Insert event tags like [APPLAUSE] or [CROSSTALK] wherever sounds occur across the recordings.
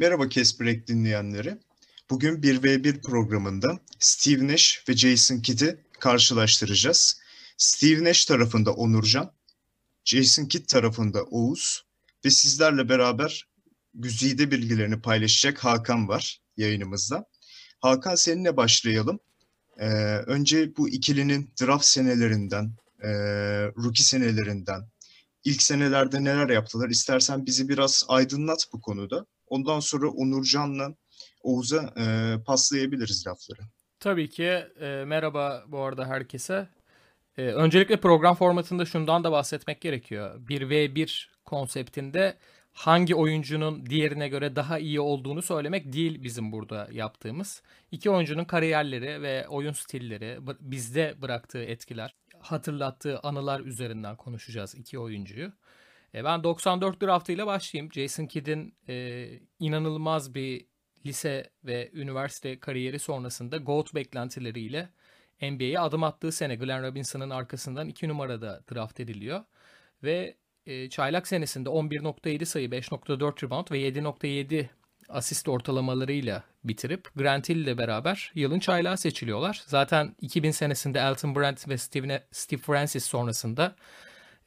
Merhaba Kesprek dinleyenleri. Bugün 1v1 programında Steve Nash ve Jason Kidd'i karşılaştıracağız. Steve Nash tarafında Onurcan, Jason Kidd tarafında Oğuz ve sizlerle beraber güzide bilgilerini paylaşacak Hakan var yayınımızda. Hakan seninle başlayalım. Ee, önce bu ikilinin draft senelerinden, e, rookie senelerinden, ilk senelerde neler yaptılar? İstersen bizi biraz aydınlat bu konuda. Ondan sonra Onurcan'la Oğuz'a e, paslayabiliriz lafları. Tabii ki. E, merhaba bu arada herkese. E, öncelikle program formatında şundan da bahsetmek gerekiyor. 1v1 konseptinde hangi oyuncunun diğerine göre daha iyi olduğunu söylemek değil bizim burada yaptığımız. İki oyuncunun kariyerleri ve oyun stilleri, bizde bıraktığı etkiler, hatırlattığı anılar üzerinden konuşacağız iki oyuncuyu. E, ben 94 draftıyla başlayayım. Jason Kidd'in e, inanılmaz bir lise ve üniversite kariyeri sonrasında GOAT beklentileriyle NBA'ye adım attığı sene Glenn Robinson'ın arkasından 2 numarada draft ediliyor. Ve e, çaylak senesinde 11.7 sayı, 5.4 rebound ve 7.7 asist ortalamalarıyla bitirip Grant Hill ile beraber yılın çaylağı seçiliyorlar. Zaten 2000 senesinde Elton Brand ve Steve, Steve Francis sonrasında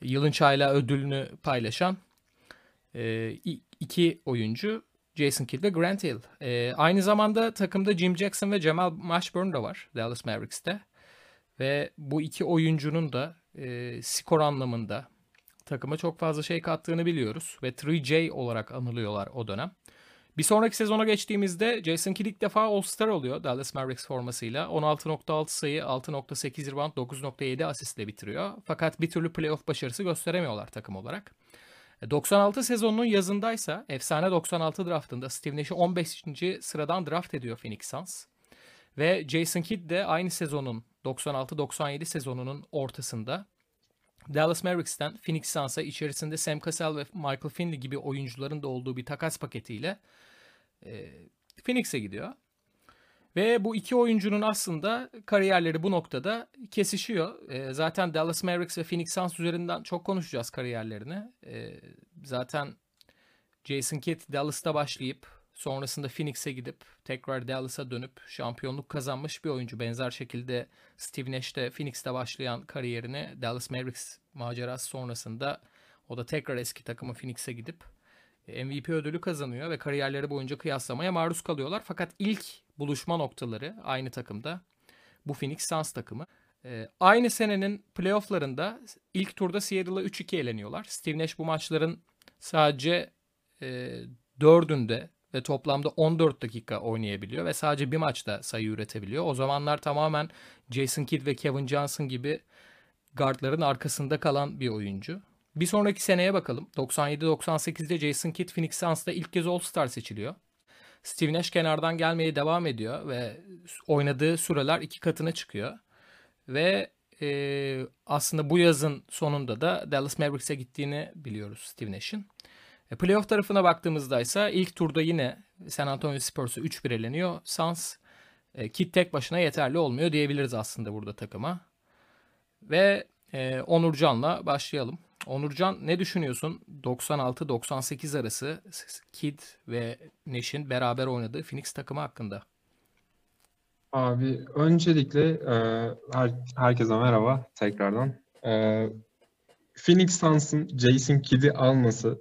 yılın çaylağı ödülünü paylaşan e, iki oyuncu Jason Kidd ve Grant Hill. E, aynı zamanda takımda Jim Jackson ve Jamal Mashburn da var Dallas Mavericks'te. Ve bu iki oyuncunun da e, skor anlamında takıma çok fazla şey kattığını biliyoruz. Ve 3J olarak anılıyorlar o dönem. Bir sonraki sezona geçtiğimizde Jason Kidd ilk defa All-Star oluyor Dallas Mavericks formasıyla. 16.6 sayı, 6.8 rebound, 9.7 asistle bitiriyor. Fakat bir türlü playoff başarısı gösteremiyorlar takım olarak. 96 e, sezonunun yazındaysa efsane 96 draftında Steve Nash'i 15. sıradan draft ediyor Phoenix Suns. Ve Jason Kidd de aynı sezonun 96-97 sezonunun ortasında Dallas Mavericks'ten Phoenix Suns'a içerisinde Sam Cassell ve Michael Finley gibi oyuncuların da olduğu bir takas paketiyle e, Phoenix'e gidiyor. Ve bu iki oyuncunun aslında kariyerleri bu noktada kesişiyor. E, zaten Dallas Mavericks ve Phoenix Suns üzerinden çok konuşacağız kariyerlerini. E, zaten Jason Kidd Dallas'ta başlayıp sonrasında Phoenix'e gidip tekrar Dallas'a dönüp şampiyonluk kazanmış bir oyuncu. Benzer şekilde Steve Nash de Phoenix'te başlayan kariyerini Dallas Mavericks macerası sonrasında o da tekrar eski takımı Phoenix'e gidip MVP ödülü kazanıyor ve kariyerleri boyunca kıyaslamaya maruz kalıyorlar. Fakat ilk buluşma noktaları aynı takımda. Bu Phoenix Suns takımı. Ee, aynı senenin playofflarında ilk turda Seattle'a 3-2 eleniyorlar. Steve Nash bu maçların sadece e, dördünde ve toplamda 14 dakika oynayabiliyor ve sadece bir maçta sayı üretebiliyor. O zamanlar tamamen Jason Kidd ve Kevin Johnson gibi guardların arkasında kalan bir oyuncu. Bir sonraki seneye bakalım. 97-98'de Jason Kidd Phoenix Suns'ta ilk kez All-Star seçiliyor. Steve Nash kenardan gelmeye devam ediyor ve oynadığı süreler iki katına çıkıyor. Ve e, aslında bu yazın sonunda da Dallas Mavericks'e gittiğini biliyoruz Steve Nash'in. E, playoff tarafına baktığımızda ise ilk turda yine San Antonio Spurs'u 3-1 eleniyor. Suns e, Kidd tek başına yeterli olmuyor diyebiliriz aslında burada takıma. Ve e, Onurcan'la başlayalım. Onurcan ne düşünüyorsun? 96-98 arası Kid ve Nash'in beraber oynadığı Phoenix takımı hakkında. Abi öncelikle e, her, herkese merhaba tekrardan. E, Phoenix Suns'ın Jason Kidd'i alması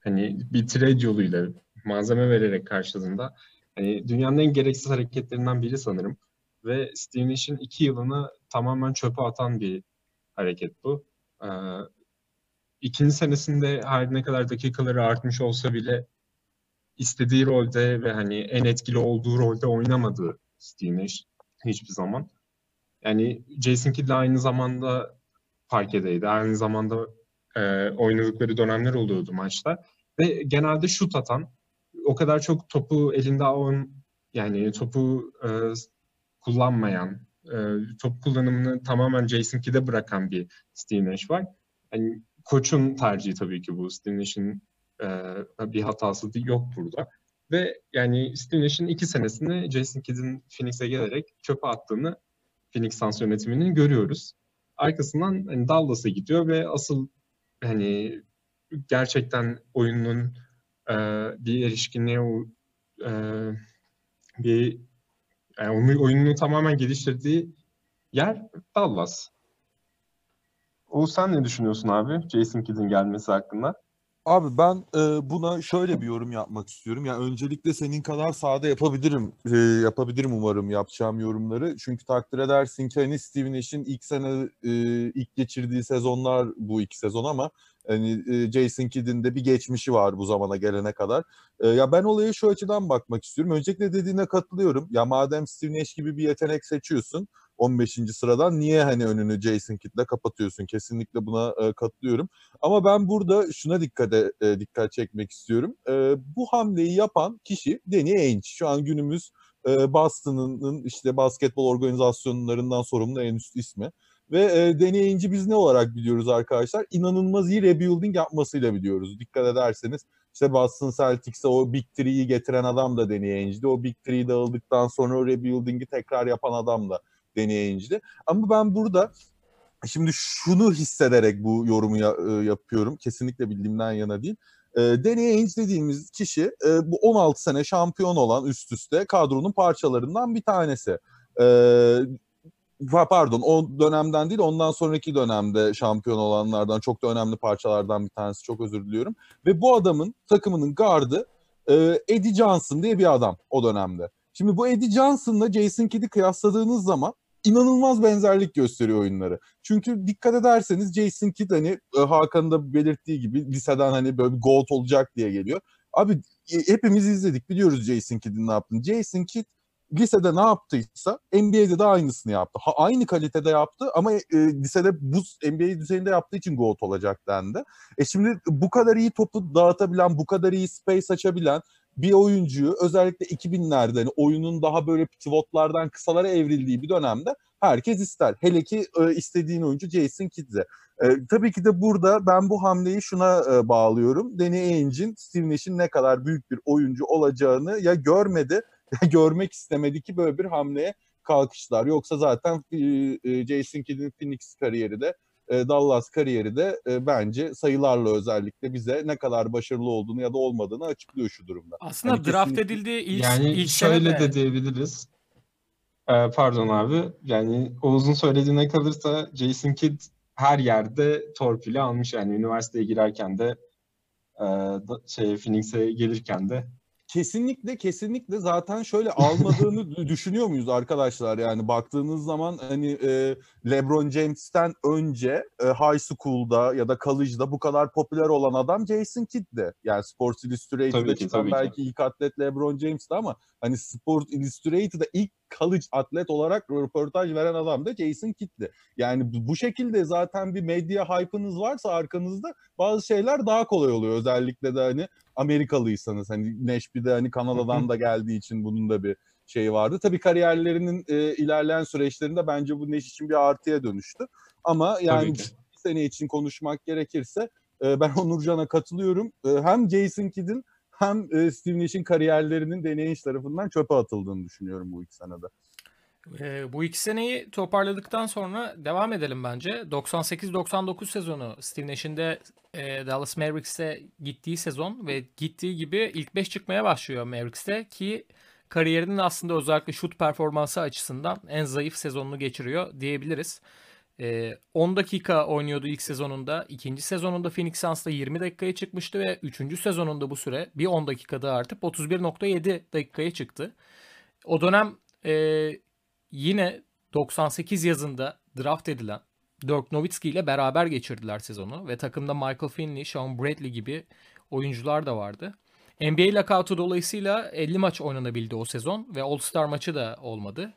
hani bir trade yoluyla malzeme vererek karşılığında hani dünyanın en gereksiz hareketlerinden biri sanırım. Ve Steve Nash'in iki yılını tamamen çöpe atan bir hareket bu. Ee, ikinci senesinde her ne kadar dakikaları artmış olsa bile istediği rolde ve hani en etkili olduğu rolde oynamadı Steve Nash hiçbir zaman. Yani Jason Kidd aynı zamanda parkedeydi. Aynı zamanda e, oynadıkları dönemler oluyordu maçta. Ve genelde şut atan, o kadar çok topu elinde alan, yani topu e, kullanmayan, e, top kullanımını tamamen Jason Kidd'e bırakan bir Steve Nash var. Yani koçun tercihi tabii ki bu. Steve e, bir hatası yok burada. Ve yani Steve iki senesini Jason Kidd'in Phoenix'e gelerek çöpe attığını Phoenix Suns yönetiminin görüyoruz. Arkasından hani Dallas'a gidiyor ve asıl hani gerçekten oyunun e, bir erişkinliğe e, bir yani oyunu- oyununu tamamen geliştirdiği yer Dallas. Oğuz sen ne düşünüyorsun abi Jason Kidd'in gelmesi hakkında? Abi ben e, buna şöyle bir yorum yapmak istiyorum. Yani öncelikle senin kadar sahada yapabilirim. E, yapabilirim umarım yapacağım yorumları. Çünkü takdir edersin ki hani Steve Nash'in ilk sene e, ilk geçirdiği sezonlar bu iki sezon ama hani e, Jason Kidd'in de bir geçmişi var bu zamana gelene kadar. E, ya ben olaya şu açıdan bakmak istiyorum. Öncelikle dediğine katılıyorum. Ya madem Steve Nash gibi bir yetenek seçiyorsun 15. sıradan niye hani önünü Jason Kidd'le kapatıyorsun? Kesinlikle buna e, katılıyorum. Ama ben burada şuna dikkate e, dikkat çekmek istiyorum. E, bu hamleyi yapan kişi Danny Ainge. Şu an günümüz e, Boston'ın işte basketbol organizasyonlarından sorumlu en üst ismi. Ve e, Danny Ainge'i biz ne olarak biliyoruz arkadaşlar? İnanılmaz iyi rebuilding yapmasıyla biliyoruz. Dikkat ederseniz işte Boston Celtics'e o Big Three'yi getiren adam da Danny Ainge'di. O Big Three dağıldıktan sonra o rebuilding'i tekrar yapan adam da Ainge'di. Ama ben burada Şimdi şunu hissederek bu yorumu ya- e, yapıyorum. Kesinlikle bildiğimden yana değil. E, Ainge dediğimiz kişi e, bu 16 sene şampiyon olan üst üste kadronun parçalarından bir tanesi. E, pa- pardon o dönemden değil ondan sonraki dönemde şampiyon olanlardan çok da önemli parçalardan bir tanesi. Çok özür diliyorum. Ve bu adamın takımının gardı e, Eddie Johnson diye bir adam o dönemde. Şimdi bu Eddie Johnson'la Jason Kidd'i kıyasladığınız zaman inanılmaz benzerlik gösteriyor oyunları. Çünkü dikkat ederseniz Jason Kidd hani e, Hakan'ın da belirttiği gibi liseden hani böyle bir GOAT olacak diye geliyor. Abi e, hepimiz izledik biliyoruz Jason Kidd'in ne yaptığını. Jason Kidd lisede ne yaptıysa NBA'de de aynısını yaptı. Ha, aynı kalitede yaptı ama e, lisede bu NBA düzeyinde yaptığı için GOAT olacak dendi. E şimdi bu kadar iyi topu dağıtabilen, bu kadar iyi space açabilen bir oyuncuyu özellikle 2000'lerde hani oyunun daha böyle pivotlardan kısalara evrildiği bir dönemde herkes ister. Hele ki e, istediğin oyuncu Jason Kidd'e. E, tabii ki de burada ben bu hamleyi şuna e, bağlıyorum. Danny Ainge'in Steve Nash'in ne kadar büyük bir oyuncu olacağını ya görmedi ya görmek istemedi ki böyle bir hamleye kalkışlar. Yoksa zaten e, e, Jason Kidd'in Phoenix kariyeri de e, Dallas kariyeri de e, bence sayılarla özellikle bize ne kadar başarılı olduğunu ya da olmadığını açıklıyor şu durumda. Aslında Hani draft kesinlikle- edildiği ilk, Yani ilk şöyle de diyebiliriz. Ee, pardon abi. Yani Oğuz'un söylediğine kalırsa Jason Kidd her yerde torpili almış. Yani üniversiteye girerken de e, şey Phoenix'e gelirken de Kesinlikle kesinlikle zaten şöyle almadığını [LAUGHS] dü- düşünüyor muyuz arkadaşlar? Yani baktığınız zaman hani e, LeBron James'ten önce e, high school'da ya da college'da bu kadar popüler olan adam Jason Kidd'di. Yani Sports Illustrated'da çıkan belki ilk atlet LeBron James'ti ama hani Sports Illustrated'da ilk college atlet olarak röportaj veren adam da Jason Kidd'di. Yani bu- şekilde zaten bir medya hype'ınız varsa arkanızda bazı şeyler daha kolay oluyor. Özellikle de hani Amerikalıysanız hani Nash bir de hani Kanada'dan da geldiği için bunun da bir şey vardı. Tabii kariyerlerinin e, ilerleyen süreçlerinde bence bu Nash için bir artıya dönüştü. Ama yani bir sene için konuşmak gerekirse e, ben [LAUGHS] Onurcan'a katılıyorum. E, hem Jason Kidd'in hem e, Steve Nash'in kariyerlerinin deneyiş tarafından çöpe atıldığını düşünüyorum bu iki senede. Ee, bu iki seneyi toparladıktan sonra devam edelim bence. 98-99 sezonu Steve Nash'in de e, Dallas Mavericks'e gittiği sezon ve gittiği gibi ilk 5 çıkmaya başlıyor Mavericks'te ki kariyerinin aslında özellikle şut performansı açısından en zayıf sezonunu geçiriyor diyebiliriz. E, 10 dakika oynuyordu ilk sezonunda. ikinci sezonunda Phoenix Suns'ta 20 dakikaya çıkmıştı ve 3. sezonunda bu süre bir 10 dakikada artıp 31.7 dakikaya çıktı. O dönem e, yine 98 yazında draft edilen Dirk Nowitzki ile beraber geçirdiler sezonu ve takımda Michael Finley, Sean Bradley gibi oyuncular da vardı. NBA lockout'u dolayısıyla 50 maç oynanabildi o sezon ve All-Star maçı da olmadı.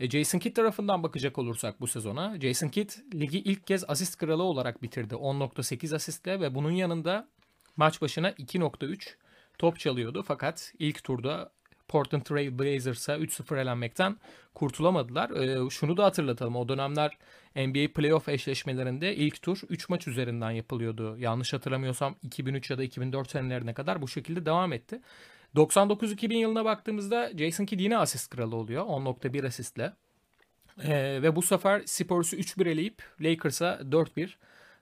E, Jason Kidd tarafından bakacak olursak bu sezona, Jason Kidd ligi ilk kez asist kralı olarak bitirdi 10.8 asistle ve bunun yanında maç başına 2.3 top çalıyordu fakat ilk turda Portland Trail Blazers'a 3-0 elenmekten kurtulamadılar. Ee, şunu da hatırlatalım. O dönemler NBA playoff eşleşmelerinde ilk tur 3 maç üzerinden yapılıyordu. Yanlış hatırlamıyorsam 2003 ya da 2004 senelerine kadar bu şekilde devam etti. 99-2000 yılına baktığımızda Jason Kidd yine asist kralı oluyor. 10.1 asistle. Ee, ve bu sefer Spurs'u 3-1 eleyip Lakers'a 4-1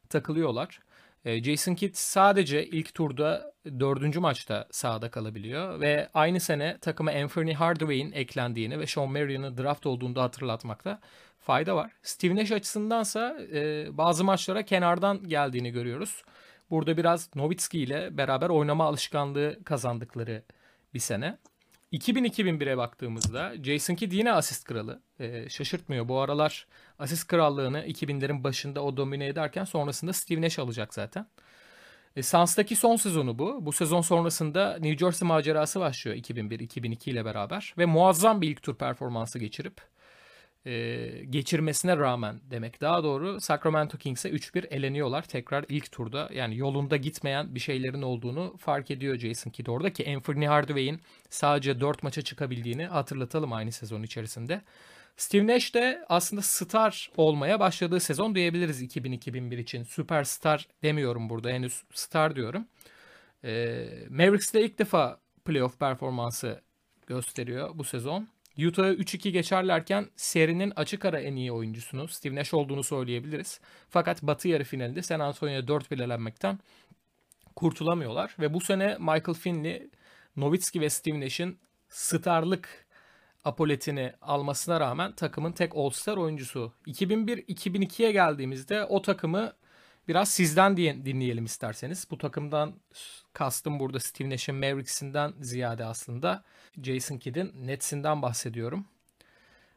takılıyorlar. E, Jason Kidd sadece ilk turda dördüncü maçta sahada kalabiliyor ve aynı sene takıma Anthony Hardaway'in eklendiğini ve Sean Marion'ın draft olduğunu hatırlatmakta fayda var. Steve Nash açısındansa e, bazı maçlara kenardan geldiğini görüyoruz. Burada biraz Nowitzki ile beraber oynama alışkanlığı kazandıkları bir sene. 2000-2001'e baktığımızda Jason Kidd yine asist kralı. Ee, şaşırtmıyor. Bu aralar asist krallığını 2000'lerin başında o domine ederken sonrasında Steve Nash alacak zaten. E, Suns'taki son sezonu bu. Bu sezon sonrasında New Jersey macerası başlıyor 2001-2002 ile beraber. Ve muazzam bir ilk tur performansı geçirip e, geçirmesine rağmen demek daha doğru Sacramento Kings'e 3-1 eleniyorlar tekrar ilk turda. Yani yolunda gitmeyen bir şeylerin olduğunu fark ediyor Jason Kidd orada ki Anthony Hardaway'in sadece 4 maça çıkabildiğini hatırlatalım aynı sezon içerisinde. Steve Nash de aslında star olmaya başladığı sezon diyebiliriz 2000-2001 için. Süperstar demiyorum burada henüz star diyorum. E, Mavericks'te ilk defa playoff performansı gösteriyor bu sezon. Utah'ı 3-2 geçerlerken serinin açık ara en iyi oyuncusunu Steve Nash olduğunu söyleyebiliriz. Fakat batı yarı finalinde San Antonio'ya 4-1 elenmekten kurtulamıyorlar. Ve bu sene Michael Finley, Nowitzki ve Steve Nash'in starlık apoletini almasına rağmen takımın tek All-Star oyuncusu. 2001-2002'ye geldiğimizde o takımı biraz sizden diye dinleyelim isterseniz. Bu takımdan kastım burada Steve Nash'in Mavericks'inden ziyade aslında Jason Kidd'in Nets'inden bahsediyorum.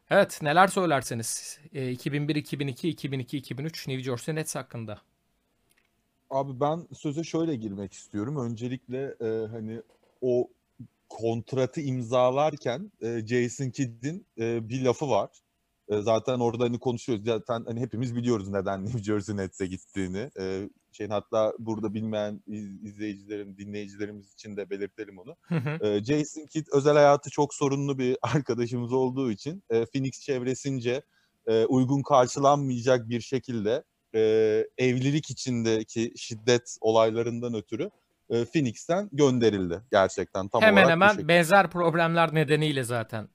Evet neler söylerseniz e, 2001, 2002, 2002, 2003 New Jersey Nets hakkında. Abi ben söze şöyle girmek istiyorum. Öncelikle e, hani o kontratı imzalarken e, Jason Kidd'in e, bir lafı var. E, zaten orada hani konuşuyoruz. Zaten hani hepimiz biliyoruz neden [LAUGHS] New Jersey Nets'e gittiğini. E, şeyin hatta burada bilmeyen iz, izleyicilerim, dinleyicilerimiz için de belirtelim onu. e, Jason Kidd özel hayatı çok sorunlu bir [LAUGHS] arkadaşımız olduğu için e, Phoenix çevresince e, uygun karşılanmayacak bir şekilde e, evlilik içindeki şiddet olaylarından ötürü e, Phoenix'ten gönderildi gerçekten tam hemen olarak hemen benzer problemler nedeniyle zaten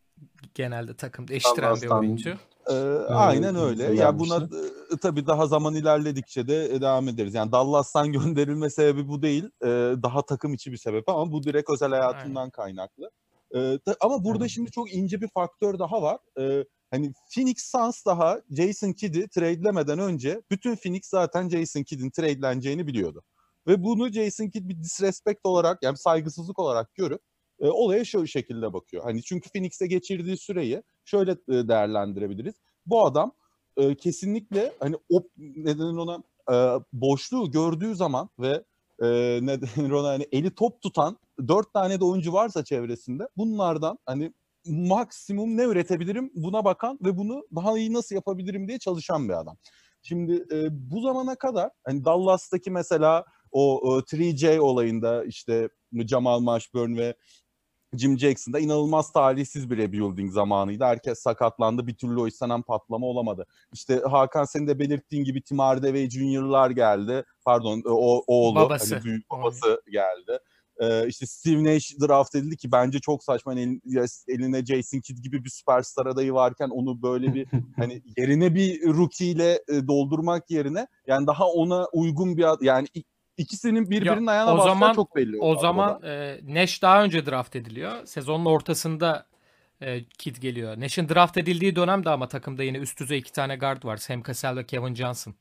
genelde takım değiştiren bir oyuncu. Ee, aynen öyle. Ya yani buna e, tabii daha zaman ilerledikçe de e, devam ederiz. Yani Dallas'tan [LAUGHS] gönderilme sebebi bu değil. E, daha takım içi bir sebep ama bu direkt özel hayatından aynen. kaynaklı. E, ta, ama burada aynen. şimdi çok ince bir faktör daha var. E, hani Phoenix Suns daha Jason Kidd'i trade'lemeden önce bütün Phoenix zaten Jason Kidd'in trade'leneceğini biliyordu. Ve bunu Jason Kidd bir disrespect olarak yani saygısızlık olarak görüp e, olaya şu şekilde bakıyor. Hani çünkü Phoenix'te geçirdiği süreyi şöyle e, değerlendirebiliriz. Bu adam e, kesinlikle hani o neden ona e, boşluğu gördüğü zaman ve e, [LAUGHS] neden ona hani eli top tutan dört tane de oyuncu varsa çevresinde bunlardan hani maksimum ne üretebilirim buna bakan ve bunu daha iyi nasıl yapabilirim diye çalışan bir adam. Şimdi e, bu zamana kadar hani Dallas'taki mesela o, o 3J olayında işte Jamal Mashburn ve Jim Jackson'da inanılmaz talihsiz bir rebuilding zamanıydı. Herkes sakatlandı. Bir türlü o istenen patlama olamadı. İşte Hakan senin de belirttiğin gibi Tim Hardaway Junior'lar geldi. Pardon o oğlu babası. Hani büyük babası geldi. Ee, işte Steve Nash draft edildi ki bence çok saçma. Hani eline Jason Kidd gibi bir süperstar adayı varken onu böyle bir [LAUGHS] hani yerine bir rookie ile doldurmak yerine yani daha ona uygun bir yani İkisinin birbirinin Ya, ayağına o bastığı zaman- çok belli. O zaman e, Nash daha önce draft ediliyor. Sezonun ortasında e, Kidd geliyor. Nash'in draft edildiği dönemde ama takımda yine üst düzey iki tane guard var. Sam Cassell ve Kevin Johnson.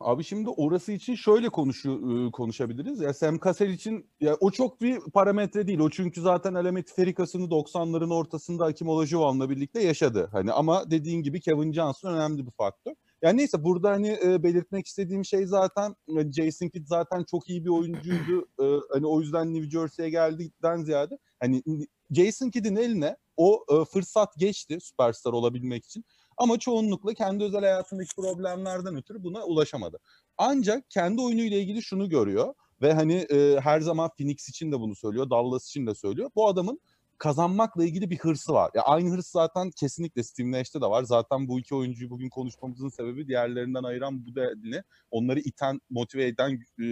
Abi şimdi orası için şöyle konuşu, konuşabiliriz. Ya Sam Cassell için ya o çok bir parametre değil. O çünkü zaten Alamet Ferikas'ını 90'ların ortasında Hakim Olajuwon'la birlikte yaşadı. Hani ama dediğin gibi Kevin Johnson önemli bir faktör. Yani neyse burada hani e, belirtmek istediğim şey zaten e, Jason Kidd zaten çok iyi bir oyuncuydu. [CLEARS THROAT] E, hani o yüzden New Jersey'ye geldikten ziyade hani Jason Kidd'in eline o e, fırsat geçti süperstar olabilmek için. Ama çoğunlukla kendi özel hayatındaki problemlerden ötürü buna ulaşamadı. Ancak kendi oyunuyla ilgili şunu görüyor ve hani e, her zaman Phoenix için de bunu söylüyor, Dallas için de söylüyor. Bu adamın kazanmakla ilgili bir hırsı var. Ya aynı hırs zaten kesinlikle Steve Nash'te de var. Zaten bu iki oyuncuyu bugün konuşmamızın sebebi diğerlerinden ayıran bu denli onları iten, motive eden e,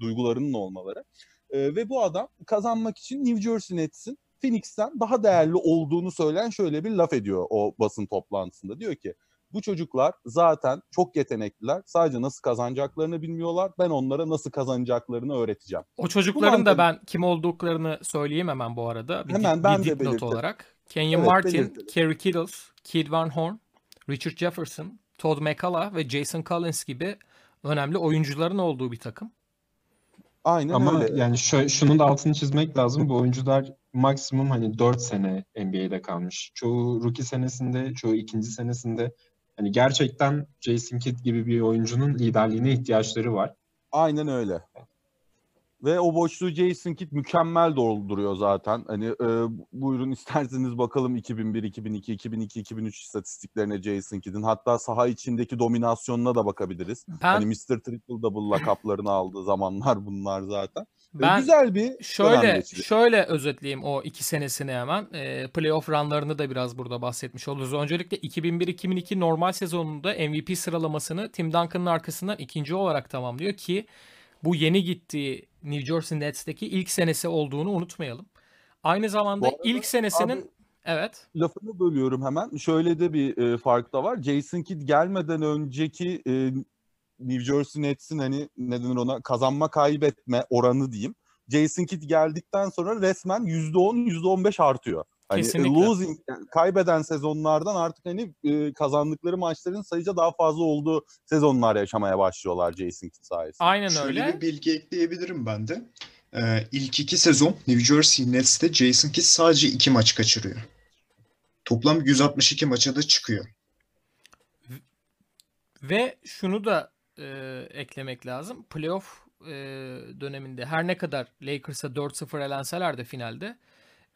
duygularının olmaları. E, ve bu adam kazanmak için New Jersey Nets'in Phoenix'ten daha değerli olduğunu söyleyen şöyle bir laf ediyor o basın toplantısında. Diyor ki Bu çocuklar zaten çok yetenekliler. Sadece nasıl kazanacaklarını bilmiyorlar. Ben onlara nasıl kazanacaklarını öğreteceğim. O çocukların da ben kim olduklarını söyleyeyim hemen bu arada. Bir, Hemen dip- ben bir de dipnot belirteyim. olarak. Kenyon Evet, Martin, belirtelim. Kerry Kittles, Kid Van Horn, Richard Jefferson, Todd McCullough ve Jason Collins gibi önemli oyuncuların olduğu bir takım. Aynen Ama öyle. yani şö- şunun da altını çizmek lazım. Bu oyuncular maksimum hani 4 sene NBA'de kalmış. Çoğu rookie senesinde, çoğu ikinci senesinde. Hani gerçekten Jason Kidd gibi bir oyuncunun liderliğine ihtiyaçları var. Aynen öyle. Ve o boşluğu Jason Kidd mükemmel dolduruyor zaten. Hani e, buyurun isterseniz bakalım 2001, 2002, 2002, 2003 istatistiklerine Jason Kidd'in. Hatta saha içindeki dominasyonuna da bakabiliriz. Ben Hani Mr. Triple Double lakaplarını aldığı zamanlar bunlar zaten. Ben Güzel bir Şöyle şöyle özetleyeyim o iki senesini hemen. E, playoff runlarını da biraz burada bahsetmiş oluruz. Öncelikle 2001-2002 normal sezonunda MVP sıralamasını Tim Duncan'ın arkasından ikinci olarak tamamlıyor ki bu yeni gittiği New Jersey Nets'teki ilk senesi olduğunu unutmayalım. Aynı zamanda arada ilk senesinin Abi, evet lafını bölüyorum hemen. Şöyle de bir e, fark da var. Jason Kidd gelmeden önceki e, New Jersey Nets'in hani ne denir ona kazanma kaybetme oranı diyeyim. Jason Kidd geldikten sonra resmen %10 %15 artıyor. Hani e, Kesinlikle. losing yani kaybeden sezonlardan artık hani e, kazandıkları maçların sayıca daha fazla olduğu sezonlar yaşamaya başlıyorlar Jason Kidd sayesinde. aynen Şöyle öyle. bir bilgi ekleyebilirim ben de. Ee, ilk iki sezon New Jersey Nets'te Jason Kidd sadece iki maç kaçırıyor. Toplam 162 maça da çıkıyor. Ve şunu da e, eklemek lazım. Playoff e, döneminde her ne kadar Lakers'a 4-0 elenseler de finalde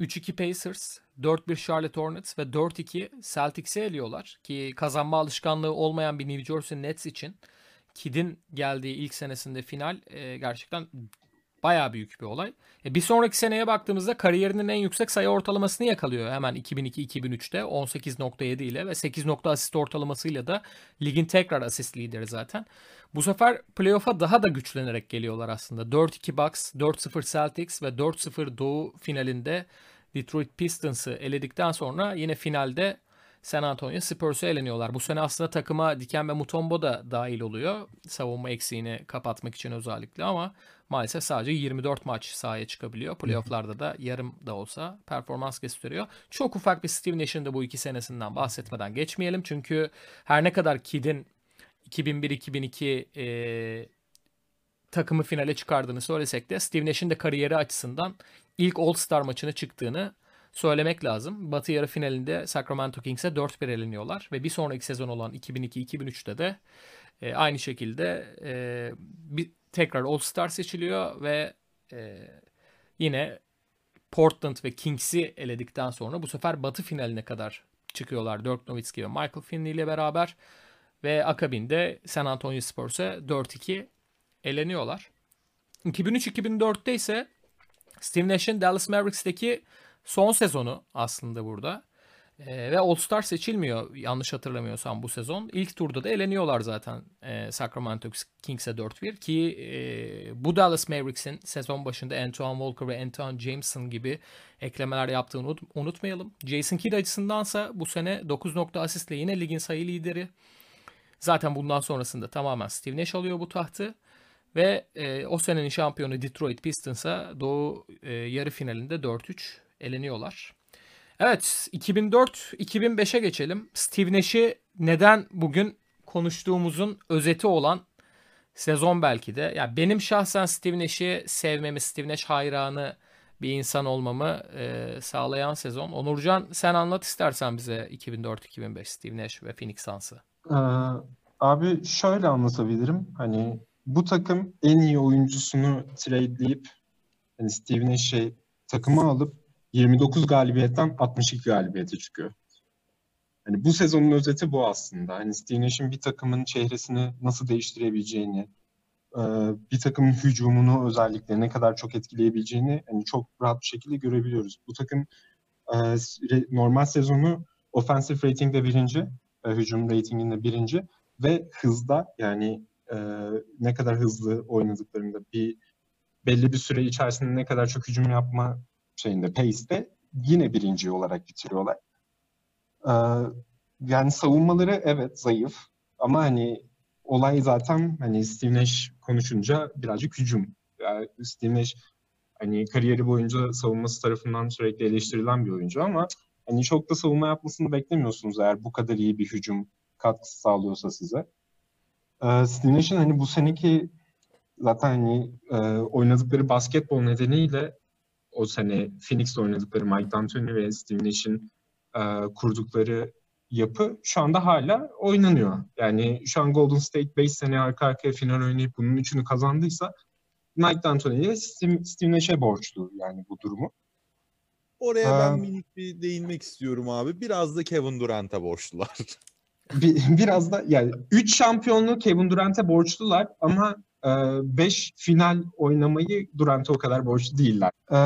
3-2 Pacers, 4-1 Charlotte Hornets ve 4-2 Celtics'i eliyorlar. Ki kazanma alışkanlığı olmayan bir New Jersey Nets için Kidd'in geldiği ilk senesinde final e, gerçekten bayağı büyük bir olay. E, bir sonraki seneye baktığımızda kariyerinin en yüksek sayı ortalamasını yakalıyor hemen 2002-2003'te 18.7 ile ve 8 nokta asist ortalamasıyla da ligin tekrar asist lideri zaten. Bu sefer playoff'a daha da güçlenerek geliyorlar aslında. 4-2 Bucks, 4-0 Celtics ve 4-0 Doğu finalinde Detroit Pistons'ı eledikten sonra yine finalde San Antonio Spurs'u eleniyorlar. Bu sene aslında takıma Dikembe Mutombo da dahil oluyor. Savunma eksiğini kapatmak için özellikle ama maalesef sadece 24 maç sahaya çıkabiliyor. Playoff'larda da yarım da olsa performans gösteriyor. Çok ufak bir Steve Nash'in de bu iki senesinden bahsetmeden geçmeyelim. Çünkü her ne kadar Kidd'in 2001-2002 e, takımı finale çıkardığını söylesek de Steve Nash'in de kariyeri açısından ilk All-Star maçına çıktığını söylemek lazım. Batı yarı finalinde Sacramento Kings'e 4-1 eleniyorlar ve bir sonraki sezon olan 2002-2003'te de e, aynı şekilde e, bir tekrar All-Star seçiliyor ve e, yine Portland ve Kings'i eledikten sonra bu sefer Batı finaline kadar çıkıyorlar Dirk Nowitzki ve Michael Finley ile beraber ve akabinde San Antonio Spurs'e 4-2 eleniyorlar. 2003-2004'te ise Steve Nash'in Dallas Mavericks'teki son sezonu aslında burada. Ee, ve All-Star seçilmiyor yanlış hatırlamıyorsam bu sezon. İlk turda da eleniyorlar zaten e, Sacramento Kings'e 4-1 ki e, bu Dallas Mavericks'in sezon başında Antoine Walker ve Antoine Jameson gibi eklemeler yaptığını unut- unutmayalım. Jason Kidd açısındansa bu sene 9 nokta asistle yine ligin sayı lideri. Zaten bundan sonrasında tamamen Steve Nash alıyor bu tahtı. Ve e, o senenin şampiyonu Detroit Pistons'a Doğu e, yarı finalinde 4-3 eleniyorlar. Evet 2004-2005'e geçelim. Steve Nash'i neden bugün konuştuğumuzun özeti olan sezon belki de. Ya benim şahsen Steve Nash'i sevmemi, Steve Nash hayranı bir insan olmamı e, sağlayan sezon. Onurcan sen anlat istersen bize 2004-2005 Steve Nash ve Phoenix Suns'ı. Ee, abi şöyle anlatabilirim. Hani bu takım en iyi oyuncusunu tradeleyip hani Steve Nash'i takıma alıp 29 galibiyetten 62 galibiyete çıkıyor. Hani bu sezonun özeti bu aslında. Hani Steve Nash'in bir takımın çehresini nasıl değiştirebileceğini, e, bir takımın hücumunu özellikle ne kadar çok etkileyebileceğini hani çok rahat bir şekilde görebiliyoruz. Bu takım e, normal sezonu offensive ratingde birinci, e, hücum ratinginde birinci ve hızda yani ne kadar hızlı oynadıklarında bir belli bir süre içerisinde ne kadar çok hücum yapma şeyinde pace'te yine birinci olarak bitiriyorlar. Ee, yani savunmaları evet zayıf ama hani olay zaten hani Steve Nash konuşunca birazcık hücum. Yani Steve Nash hani kariyeri boyunca savunması tarafından sürekli eleştirilen bir oyuncu ama hani çok da savunma yapmasını beklemiyorsunuz eğer bu kadar iyi bir hücum katkısı sağlıyorsa size. Ee, Steve Nash'in hani bu seneki zaten hani e, oynadıkları basketbol nedeniyle o sene Phoenix'te oynadıkları Mike D'Antoni ve Steve Nash'in e, kurdukları yapı şu anda hala oynanıyor. Yani şu an Golden State 5 sene arka arkaya final oynayıp bunun üçünü kazandıysa Mike D'Antoni ile Steve, Steve Nash'e borçlu yani bu durumu. Oraya ben Aa. minik bir değinmek istiyorum abi. Biraz da Kevin Durant'a borçlular. [LAUGHS] Bir, biraz da yani 3 şampiyonluğu Kevin Durant'e borçlular ama 5 final oynamayı Durant'e o kadar borçlu değiller. E,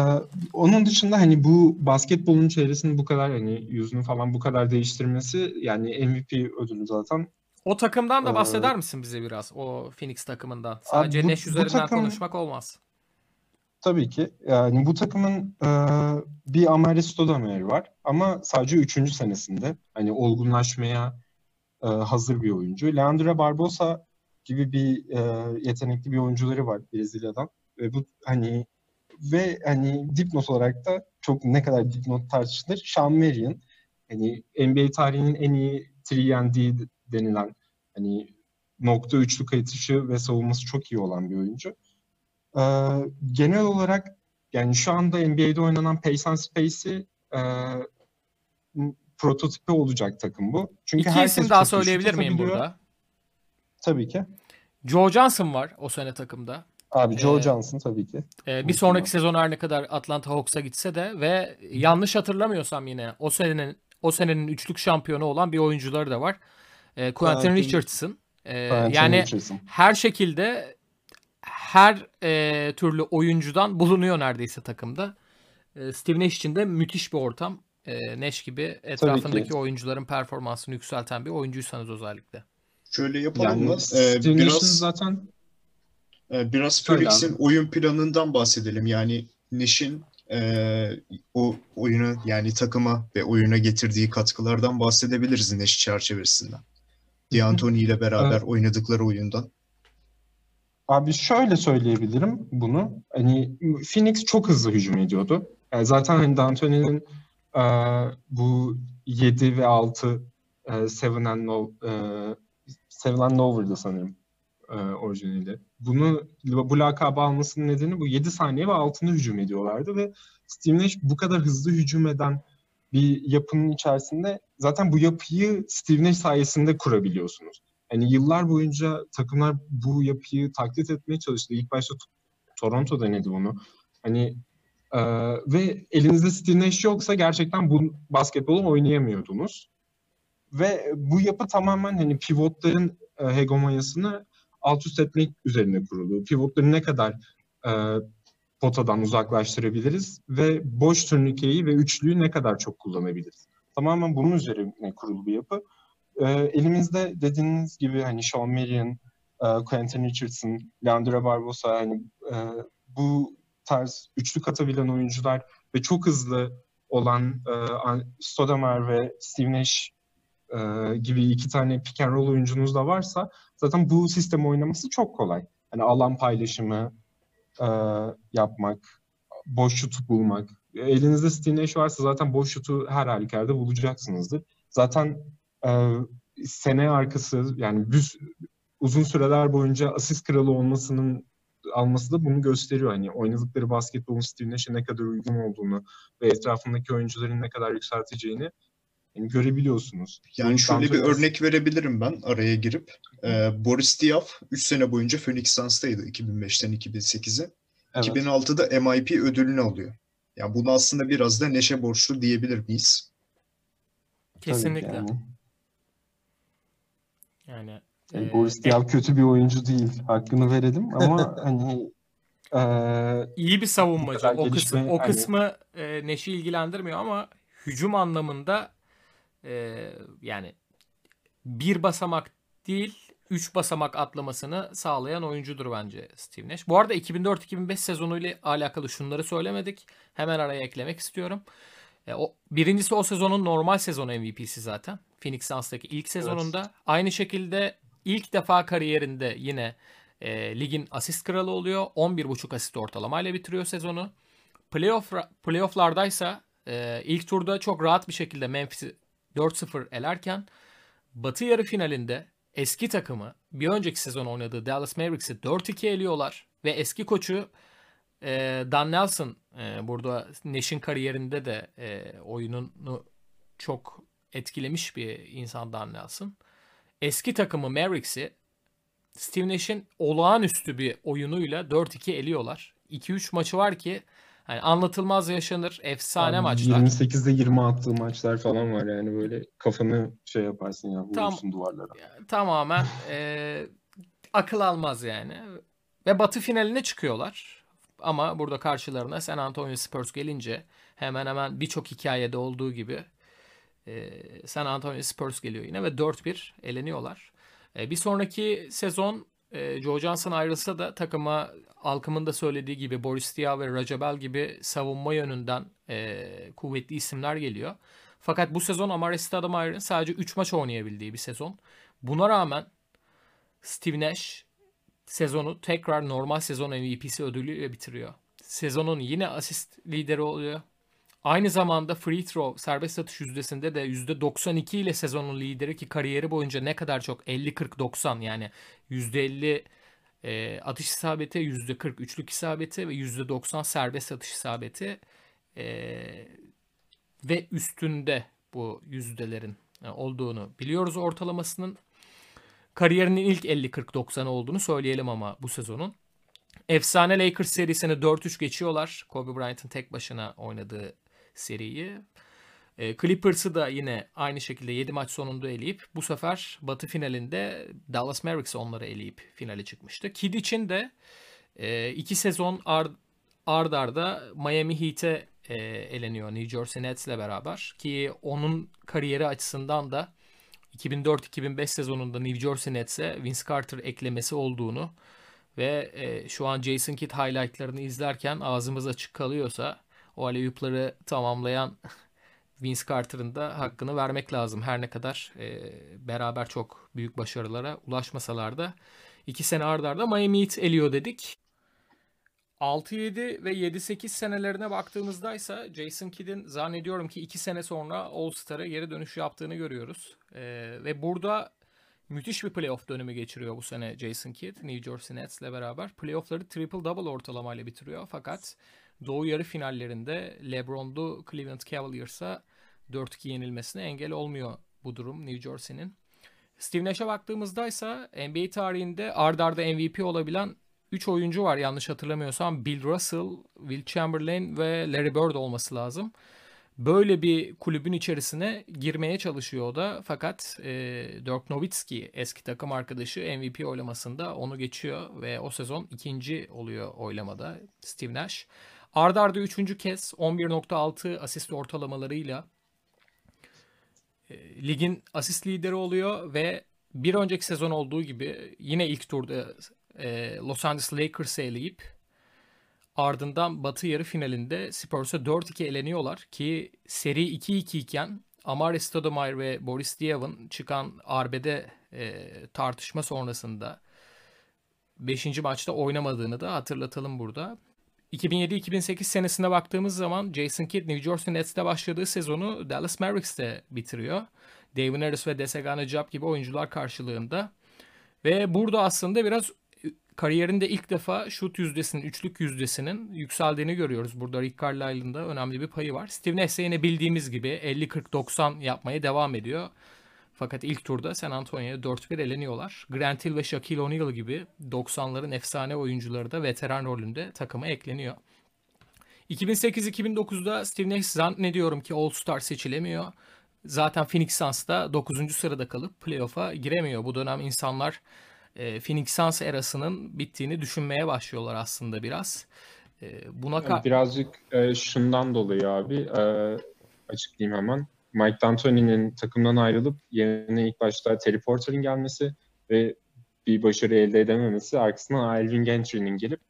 onun dışında hani bu basketbolun çevresini bu kadar hani yüzünü falan bu kadar değiştirmesi yani MVP ödülü zaten. O takımdan da Ee, bahseder misin bize biraz? O Phoenix takımından. Sadece bu- Nash bu üzerinden takım- konuşmak olmaz. Tabii ki. Yani bu takımın e, bir Amare Stoudemire var ama sadece 3. senesinde. Hani olgunlaşmaya e, hazır bir oyuncu. Leandro Barbosa gibi bir e, yetenekli bir oyuncuları var Brezilya'dan. Ve bu hani ve hani dipnot olarak da çok ne kadar dipnot tartışılır. Sean Marion hani NBA tarihinin en iyi 3 denilen hani nokta üçlük atışı ve savunması çok iyi olan bir oyuncu. Ee, genel olarak yani şu anda NBA'de oynanan Pace and Space'i e, prototipi olacak takım bu. Çünkü İki isim daha söyleyebilir miyim burada? Tabii ki. Joe Johnson var o sene takımda. Abi Joe Ee, Johnson tabii ki. Ee, bir sonraki sezon her ne kadar Atlanta Hawks'a gitse de ve yanlış hatırlamıyorsam yine o senenin o senenin üçlük şampiyonu olan bir oyuncuları da var. Ee, Quentin Quentin- Richardson. Quentin yani Richardson. her şekilde her e, türlü oyuncudan bulunuyor neredeyse takımda. E, Steve Nash için de müthiş bir ortam. E, Nash gibi etrafındaki oyuncuların performansını yükselten bir oyuncuysanız özellikle. Şöyle yapalım Yani mı? Ee, Nash'in biraz zaten e, biraz abi. oyun planından bahsedelim. Yani Nash'in e, o oyunu yani takıma ve oyuna getirdiği katkılardan bahsedebiliriz Nash çerçevesinden. D'Antoni ile beraber Evet. oynadıkları oyundan. Abi şöyle söyleyebilirim bunu. Hani Phoenix çok hızlı hücum ediyordu. Yani zaten hani D'Antoni'nin e, bu 7 ve 6 e, Seven and No, e, Seven and Over'dı sanırım e, orijinali. Bunu bu lakabı almasının nedeni bu 7 saniye ve altını hücum ediyorlardı ve Steve Nash bu kadar hızlı hücum eden bir yapının içerisinde zaten bu yapıyı Steve Nash sayesinde kurabiliyorsunuz. Yani yıllar boyunca takımlar bu yapıyı taklit etmeye çalıştı. İlk başta Toronto denedi bunu. Hani e, ve elinizde Steve Nash yoksa gerçekten bu basketbolu oynayamıyordunuz. Ve bu yapı tamamen hani pivotların e, hegemonyasını alt üst etmek üzerine kurulu. Pivotları ne kadar e, potadan uzaklaştırabiliriz ve boş turnikeyi ve üçlüyü ne kadar çok kullanabiliriz. Tamamen bunun üzerine kurulu bir yapı. E, elimizde dediğiniz gibi hani Sean Marion, e, Quentin Richardson, Leandro Barbosa hani e, bu tarz üçlük atabilen oyuncular ve çok hızlı olan e, Stoudemire ve Steve Nash e, gibi iki tane pick and roll oyuncunuz da varsa zaten bu sistem oynaması çok kolay. Hani alan paylaşımı e, yapmak, boş şutu bulmak. Elinizde Steve Nash varsa zaten boş şutu her halükarda bulacaksınızdır. Zaten e, sene arkası yani bir, uzun süreler boyunca asist kralı olmasının alması da bunu gösteriyor. Hani oynadıkları basketbolun Nash'e ne kadar uygun olduğunu ve etrafındaki oyuncuların ne kadar yükselteceğini görebiliyorsunuz. Yani Bu şöyle bir örnek verebilirim ben araya girip. Ee, Boris Diaw 3 sene boyunca Phoenix Suns'taydı 2005'ten 2008'e. Evet. 2006'da MIP ödülünü alıyor. Yani bunu aslında biraz da Neşe borçlu diyebilir miyiz? Kesinlikle. yani. Yani Yani e, Boris Diaw kötü bir oyuncu değil. Hakkını verelim ama [LAUGHS] hani eee, iyi bir savunmacı. O kısmı, gelişme, o hani- kısmı e, Neş'i ilgilendirmiyor ama hücum anlamında e, yani bir basamak değil üç basamak atlamasını sağlayan oyuncudur bence Steve Nash. Bu arada 2004-2005 sezonuyla alakalı şunları söylemedik. Hemen araya eklemek istiyorum. E, o, birincisi o sezonun normal sezon MVP'si zaten. Phoenix Suns'taki ilk sezonunda. Aynı şekilde ilk defa kariyerinde yine e, ligin asist kralı oluyor. 11.5 asist ortalamayla bitiriyor sezonu. Playoff playoff'lardaysa e, ilk turda çok rahat bir şekilde Memphis'i 4-0 elerken Batı yarı finalinde eski takımı bir önceki sezon oynadığı Dallas Mavericks'i 4-2 eliyorlar ve eski koçu e, Dan Nelson e, burada Nash'in kariyerinde de e, oyununu çok etkilemiş bir insan Dan Nelson. Eski takımı Mavericks'i Steve Nash'in olağanüstü bir oyunuyla 4-2 eliyorlar. 2-3 maçı var ki yani anlatılmaz yaşanır. Efsane Abi maçlar. 28'de 20 attığı maçlar falan var yani böyle kafanı şey yaparsın ya Tam- vurursun duvarlara. tamamen [LAUGHS] e, akıl almaz yani. Ve batı finaline çıkıyorlar. Ama burada karşılarına San Antonio Spurs gelince hemen hemen birçok hikayede olduğu gibi e, San Antonio Spurs geliyor yine ve 4-1 eleniyorlar. E, bir sonraki sezon e, Joe Johnson ayrılsa da takıma Alkım'ın da söylediği gibi Boris Diaw ve Rajabel gibi savunma yönünden e, kuvvetli isimler geliyor. Fakat bu sezon Amare Stoudemire'ın sadece 3 maç oynayabildiği bir sezon. Buna rağmen Steve Nash sezonu tekrar normal sezon MVP'si ödülüyle bitiriyor. Sezonun yine asist lideri oluyor. Aynı zamanda free throw serbest atış yüzdesinde de %92 ile sezonun lideri ki kariyeri boyunca ne kadar çok 50-40-90 yani %50 e, atış isabeti, %40 üçlük isabeti ve %90 serbest atış isabeti e, ve üstünde bu yüzdelerin olduğunu biliyoruz ortalamasının. Kariyerinin ilk 50-40-90 olduğunu söyleyelim ama bu sezonun. Efsane Lakers serisini 4-3 geçiyorlar. Kobe Bryant'ın tek başına oynadığı seriyi. E, Clippers'ı da yine aynı şekilde 7 maç sonunda eleyip bu sefer Batı finalinde Dallas Mavericks onları eleyip finale çıkmıştı. Kid için de e, iki sezon ard, ard arda Miami Heat'e e, eleniyor New Jersey Nets'le beraber ki onun kariyeri açısından da 2004-2005 sezonunda New Jersey Nets'e Vince Carter eklemesi olduğunu ve e, şu an Jason Kidd highlightlarını izlerken ağzımız açık kalıyorsa o alley tamamlayan Vince Carter'ın da hakkını vermek lazım. Her ne kadar e, beraber çok büyük başarılara ulaşmasalar da iki sene ardarda arda Miami Heat eliyor dedik. 6-7 ve 7-8 senelerine baktığımızda ise Jason Kidd'in zannediyorum ki 2 sene sonra All-Star'a geri dönüş yaptığını görüyoruz. Ee, ve burada müthiş bir playoff dönemi geçiriyor bu sene Jason Kidd New Jersey Nets'le beraber. Playoff'ları triple double ortalamayla bitiriyor fakat Doğu yarı finallerinde LeBron'du Cleveland Cavaliers'a 4-2 yenilmesine engel olmuyor bu durum New Jersey'nin. Steve Nash'e baktığımızda ise NBA tarihinde ard arda MVP olabilen 3 oyuncu var yanlış hatırlamıyorsam. Bill Russell, Will Chamberlain ve Larry Bird olması lazım. Böyle bir kulübün içerisine girmeye çalışıyor o da. Fakat e, Dirk Nowitzki eski takım arkadaşı MVP oylamasında onu geçiyor ve o sezon ikinci oluyor oylamada Steve Nash. Arda arda üçüncü kez 11.6 asist ortalamalarıyla e, ligin asist lideri oluyor ve bir önceki sezon olduğu gibi yine ilk turda e, Los Angeles Lakers'ı eleyip ardından Batı yarı finalinde Spurs'a 4-2 eleniyorlar ki seri 2-2 iken Amare Stoudemire ve Boris Diaw'ın çıkan arbede e, tartışma sonrasında 5. maçta oynamadığını da hatırlatalım burada. 2007-2008 senesine baktığımız zaman Jason Kidd New Jersey Nets'te başladığı sezonu Dallas Mavericks'te bitiriyor. David Harris ve Desegane Job gibi oyuncular karşılığında. Ve burada aslında biraz kariyerinde ilk defa şut yüzdesinin, üçlük yüzdesinin yükseldiğini görüyoruz. Burada Rick Carlisle'ın da önemli bir payı var. Steve Nash yine bildiğimiz gibi 50-40-90 yapmaya devam ediyor. Fakat ilk turda San Antonio'ya 4-1 eleniyorlar. Grant Hill ve Shaquille O'Neal gibi 90'ların efsane oyuncuları da veteran rolünde takıma ekleniyor. 2008-2009'da Steve Nash zannediyorum ki All-Star seçilemiyor. Zaten Phoenix Suns'ta 9. sırada kalıp playoff'a giremiyor. Bu dönem insanlar e, Phoenix Suns erasının bittiğini düşünmeye başlıyorlar aslında biraz. E, buna ka- Birazcık e, şundan dolayı abi açıklayayım hemen. Mike D'Antoni'nin takımdan ayrılıp yerine ilk başta Terry Porter'in gelmesi ve bir başarı elde edememesi arkasından Alvin Gentry'nin gelip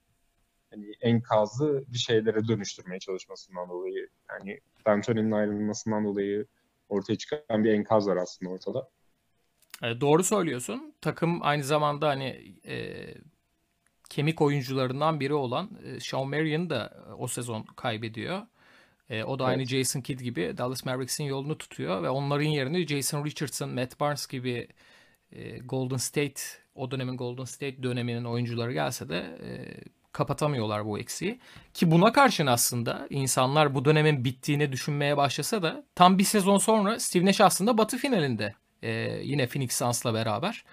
hani enkazı bir şeylere dönüştürmeye çalışmasından dolayı yani D'Antoni'nin ayrılmasından dolayı ortaya çıkan bir enkaz var aslında ortada. E, doğru söylüyorsun. Takım aynı zamanda hani e, kemik oyuncularından biri olan e, Sean Marion da e, o sezon kaybediyor. E, o da aynı Evet. Jason Kidd gibi Dallas Mavericks'in yolunu tutuyor ve onların yerine Jason Richardson, Matt Barnes gibi e, Golden State o dönemin Golden State döneminin oyuncuları gelse de e, kapatamıyorlar bu eksiği. Ki buna karşın aslında insanlar bu dönemin bittiğini düşünmeye başlasa da tam bir sezon sonra Steve Nash aslında batı finalinde e, yine Phoenix Suns'la beraber.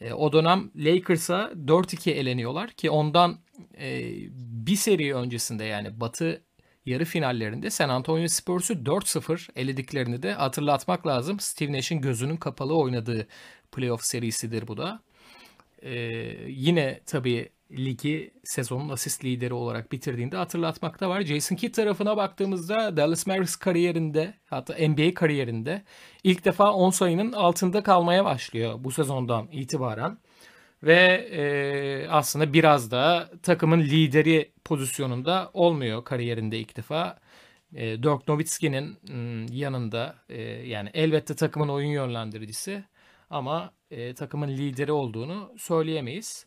E, o dönem Lakers'a 4-2 eleniyorlar ki ondan e, bir seri öncesinde yani batı yarı finallerinde San Antonio Spurs'u 4-0 elediklerini de hatırlatmak lazım. Steve Nash'in gözünün kapalı oynadığı playoff serisidir bu da. Ee, yine tabii ligi sezonun asist lideri olarak bitirdiğinde hatırlatmakta var. Jason Kidd tarafına baktığımızda Dallas Mavericks kariyerinde hatta NBA kariyerinde ilk defa 10 sayının altında kalmaya başlıyor bu sezondan itibaren. Ve e, aslında biraz da takımın lideri pozisyonunda olmuyor kariyerinde ilk defa. E, Dirk Nowitzki'nin mm, yanında e, yani elbette takımın oyun yönlendiricisi ama e, takımın lideri olduğunu söyleyemeyiz.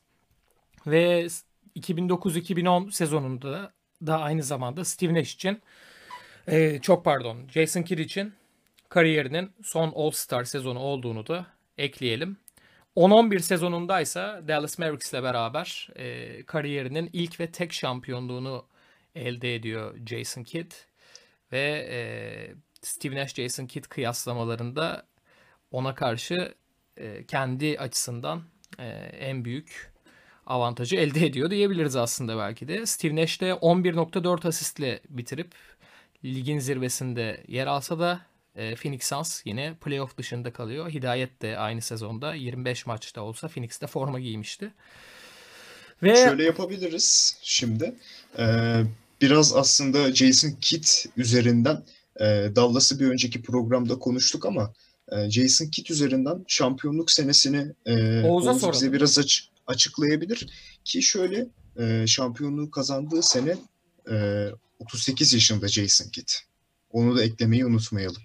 Ve 2009-2010 sezonunda da aynı zamanda Steve Nash için e, çok pardon Jason Kidd için kariyerinin son All-Star sezonu olduğunu da ekleyelim. 10-11 sezonundaysa Dallas Mavericks'le beraber e, kariyerinin ilk ve tek şampiyonluğunu elde ediyor Jason Kidd. Ve e, Steve Nash Jason Kidd kıyaslamalarında ona karşı e, kendi açısından e, en büyük avantajı elde ediyor diyebiliriz aslında belki de. Steve Nash de 11.4 asistle bitirip ligin zirvesinde yer alsa da e, Phoenix Suns yine playoff dışında kalıyor. Hidayet de aynı sezonda 25 maçta olsa Phoenix'te forma giymişti. Ve Şöyle yapabiliriz şimdi. Ee, biraz aslında Jason Kidd üzerinden e, Dallas'ı bir önceki programda konuştuk ama e, Jason Kidd üzerinden şampiyonluk senesini e, Oğuz'a Oğuz bize biraz aç- açıklayabilir ki şöyle e, şampiyonluğu kazandığı sene e, 38 yaşında Jason Kidd. Onu da eklemeyi unutmayalım.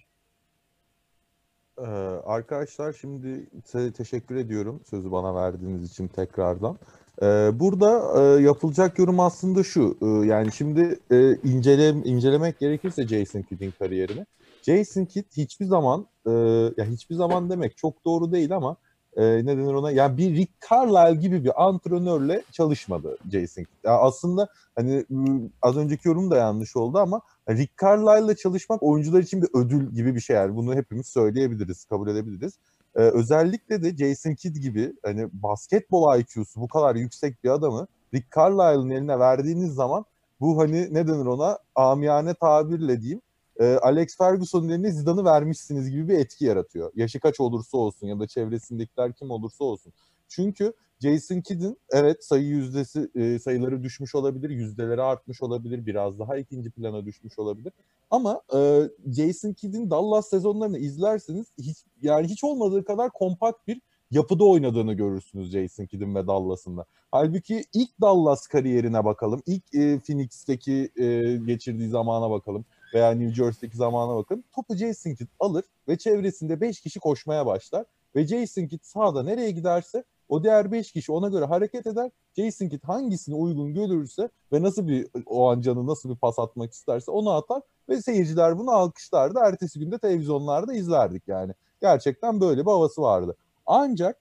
Ee, arkadaşlar şimdi size teşekkür ediyorum sözü bana verdiğiniz için tekrardan. Ee, burada e, yapılacak yorum aslında şu. e, yani şimdi e, incele, incelemek gerekirse Jason Kidd'in kariyerini. Jason Kidd hiçbir zaman e, ya hiçbir zaman demek çok doğru değil ama e, ne denir ona? Yani bir Rick Carlisle gibi bir antrenörle çalışmadı Jason Kidd. Ya aslında hani m, az önceki yorum da yanlış oldu ama Rick Carlisle'la çalışmak oyuncular için bir ödül gibi bir şey yani bunu hepimiz söyleyebiliriz, kabul edebiliriz. Ee, özellikle de Jason Kidd gibi hani basketbol IQ'su bu kadar yüksek bir adamı Rick Carlisle'ın eline verdiğiniz zaman bu hani ne denir ona amiyane tabirle diyeyim e, Alex Ferguson'un eline Zidane'ı vermişsiniz gibi bir etki yaratıyor. Yaşı kaç olursa olsun ya da çevresindekiler kim olursa olsun. Çünkü Jason Kidd'in evet sayı yüzdesi e, sayıları düşmüş olabilir, yüzdeleri artmış olabilir, biraz daha ikinci plana düşmüş olabilir. Ama e, Jason Kidd'in Dallas sezonlarını izlerseniz hiç yani hiç olmadığı kadar kompakt bir yapıda oynadığını görürsünüz Jason Kidd'in ve Dallas'ın Halbuki ilk Dallas kariyerine bakalım. ilk e, Phoenix'teki e, geçirdiği zamana bakalım veya New Jersey'deki zamana bakın. Topu Jason Kidd alır ve çevresinde 5 kişi koşmaya başlar. Ve Jason Kidd sağda nereye giderse o diğer 5 kişi ona göre hareket eder. Jason Kidd hangisini uygun görürse ve nasıl bir o an canı nasıl bir pas atmak isterse onu atar ve seyirciler bunu alkışlardı. Ertesi günde televizyonlarda izlerdik yani. Gerçekten böyle bir havası vardı. Ancak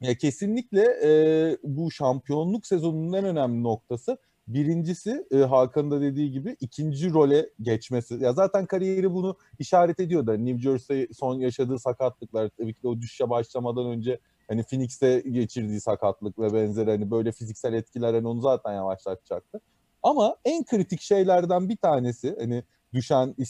ya kesinlikle e, bu şampiyonluk sezonunun en önemli noktası birincisi e, Hakan'ın da dediği gibi ikinci role geçmesi. Ya zaten kariyeri bunu işaret ediyordu. Hani New Jersey son yaşadığı sakatlıklar tabii ki o düşüşe başlamadan önce hani Phoenix'te geçirdiği sakatlık ve benzeri hani böyle fiziksel etkiler hani onu zaten yavaşlatacaktı. Ama en kritik şeylerden bir tanesi hani düşen e,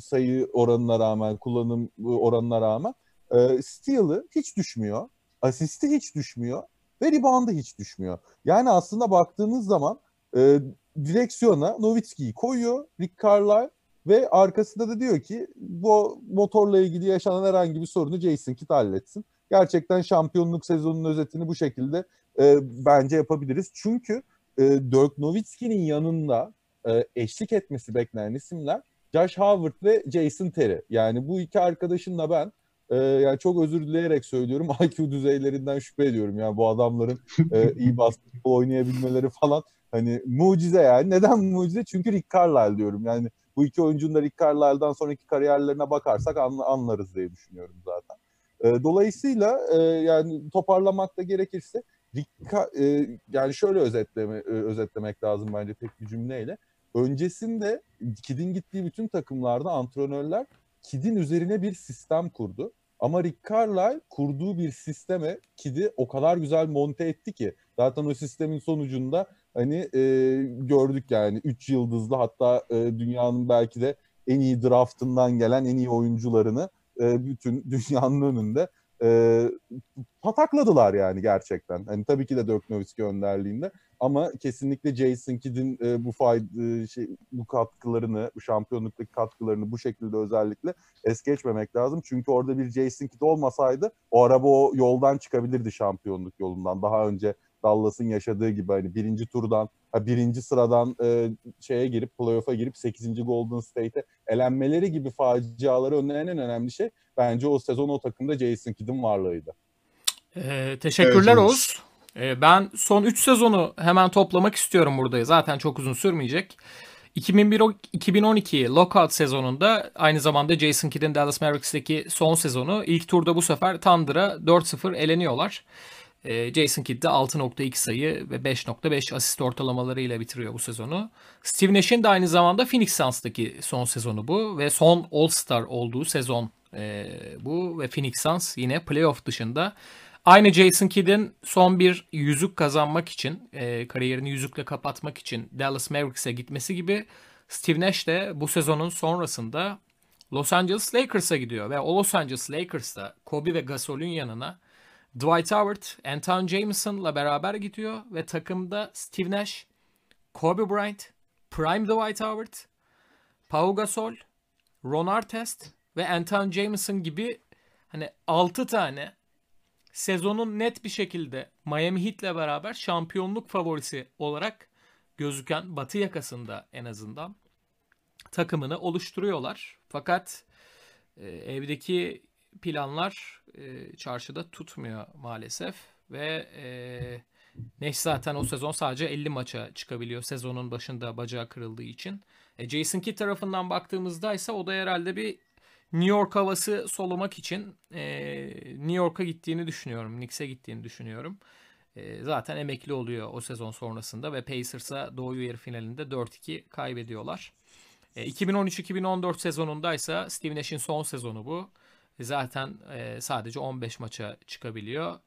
sayı oranına rağmen, kullanım oranına rağmen e, steal'ı hiç düşmüyor. Asisti hiç düşmüyor ve rebound'ı hiç düşmüyor. Yani aslında baktığınız zaman e, direksiyona Nowitzki'yi koyuyor Rick Carlisle ve arkasında da diyor ki bu motorla ilgili yaşanan herhangi bir sorunu Jason Kidd halletsin. Gerçekten şampiyonluk sezonunun özetini bu şekilde e, bence yapabiliriz. Çünkü e, Dirk Nowitzki'nin yanında e, eşlik etmesi beklenen isimler Josh Howard ve Jason Terry. Yani bu iki arkadaşımla ben e, yani çok özür dileyerek söylüyorum [LAUGHS] IQ düzeylerinden şüphe ediyorum. Yani bu adamların e, [LAUGHS] iyi basketbol oynayabilmeleri falan hani mucize yani. Neden mucize? Çünkü Rick Carlisle diyorum. Yani bu iki oyuncunun da Rick Carlisle'dan sonraki kariyerlerine bakarsak anlarız diye düşünüyorum zaten. E, dolayısıyla e, yani toparlamak da gerekirse Ricka, e, yani şöyle özetleme, e, özetlemek lazım bence tek bir cümleyle. Öncesinde Kid'in gittiği bütün takımlarda antrenörler Kid'in üzerine bir sistem kurdu. Ama Rick Carlisle kurduğu bir sisteme Kid'i o kadar güzel monte etti ki zaten o sistemin sonucunda hani e, gördük yani 3 yıldızlı hatta e, dünyanın belki de en iyi draftından gelen en iyi oyuncularını e, bütün [LAUGHS] dünyanın önünde e, patakladılar yani gerçekten. Hani tabii ki de Dirk Nowitzki önderliğinde ama kesinlikle Jason Kidd'in e, bu fayda, şey, bu katkılarını, bu şampiyonluktaki katkılarını bu şekilde özellikle es geçmemek lazım. Çünkü orada bir Jason Kidd olmasaydı o araba o yoldan çıkabilirdi şampiyonluk yolundan. Daha önce Dallas'ın yaşadığı gibi hani birinci turdan, birinci sıradan e, şeye girip playoff'a girip 8. Golden State'e elenmeleri gibi faciaları önleyen en önemli şey bence o sezon o takımda Jason Kidd'in varlığıydı. Ee, teşekkürler evet, Oğuz. Ee, ben son 3 sezonu hemen toplamak istiyorum burada. Zaten çok uzun sürmeyecek. 2001-2012 lockout sezonunda aynı zamanda Jason Kidd'in Dallas Mavericks'teki son sezonu. ilk turda bu sefer Thunder'a 4-0 eleniyorlar. Ee, Jason Kidd de 6.2 sayı ve 5.5 asist ortalamalarıyla bitiriyor bu sezonu. Steve Nash'in de aynı zamanda Phoenix Suns'taki son sezonu bu ve son All-Star olduğu sezon e, bu ve Phoenix Suns yine playoff dışında Aynı Jason Kidd'in son bir yüzük kazanmak için, e, kariyerini yüzükle kapatmak için Dallas Mavericks'e gitmesi gibi Steve Nash de bu sezonun sonrasında Los Angeles Lakers'a gidiyor ve o Los Angeles Lakers'ta Kobe ve Gasol'ün yanına Dwight Howard, Anton Jameson'la beraber gidiyor ve takımda Steve Nash, Kobe Bryant, Prime Dwight Howard, Pau Gasol, Ron Artest ve Anton Jameson gibi hani 6 tane sezonun net bir şekilde Miami Heat'le beraber şampiyonluk favorisi olarak gözüken Batı yakasında en azından takımını oluşturuyorlar. Fakat e, evdeki planlar e, çarşıda tutmuyor maalesef ve e, Neş zaten o sezon sadece 50 maça çıkabiliyor sezonun başında bacağı kırıldığı için. E, Jason Kidd tarafından baktığımızda ise o da herhalde bir New York havası solumak için e, New York'a gittiğini düşünüyorum. Knicks'e gittiğini düşünüyorum. E, zaten emekli oluyor o sezon sonrasında ve Pacers'a Doğu yarı finalinde 4-2 kaybediyorlar. E, 2013-2014 sezonunda ise Steve Nash'in son sezonu bu. E, zaten e, sadece 15 maça çıkabiliyor.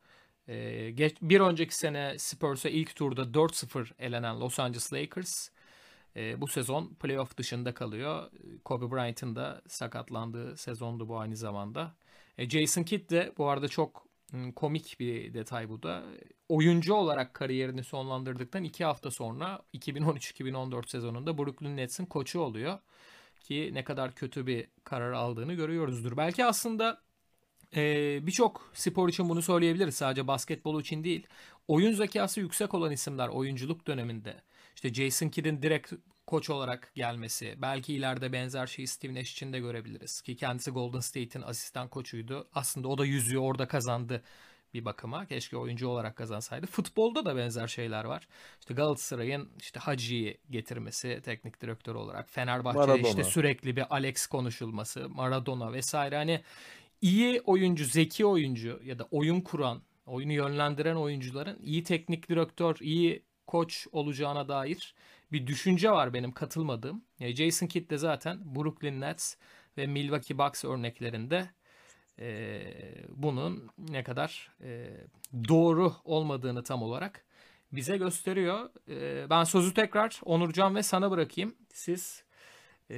E, geç, bir önceki sene Spurs'a ilk turda 4-0 elenen Los Angeles Lakers e, bu sezon playoff dışında kalıyor. Kobe Bryant'ın da sakatlandığı sezondu bu aynı zamanda. E, Jason Kidd de bu arada çok komik bir detay bu da. Oyuncu olarak kariyerini sonlandırdıktan iki hafta sonra 2013-2014 sezonunda Brooklyn Nets'in koçu oluyor. Ki ne kadar kötü bir karar aldığını görüyoruzdur. Belki aslında e, birçok spor için bunu söyleyebiliriz. Sadece basketbol için değil. Oyun zekası yüksek olan isimler oyunculuk döneminde işte Jason Kidd'in direkt koç olarak gelmesi. Belki ileride benzer şeyi Steve Nash için de görebiliriz. Ki kendisi Golden State'in asistan koçuydu. Aslında o da yüzüğü orada kazandı bir bakıma. Keşke oyuncu olarak kazansaydı. Futbolda da benzer şeyler var. İşte Galatasaray'ın işte Hacı'yı getirmesi teknik direktör olarak. Fenerbahçe'de işte sürekli bir Alex konuşulması. Maradona vesaire. Hani iyi oyuncu, zeki oyuncu ya da oyun kuran, oyunu yönlendiren oyuncuların iyi teknik direktör, iyi koç olacağına dair bir düşünce var benim katılmadığım. Jason Kidd de zaten Brooklyn Nets ve Milwaukee Bucks örneklerinde e, bunun ne kadar e, doğru olmadığını tam olarak bize gösteriyor. E, ben sözü tekrar Onurcan ve sana bırakayım. Siz e,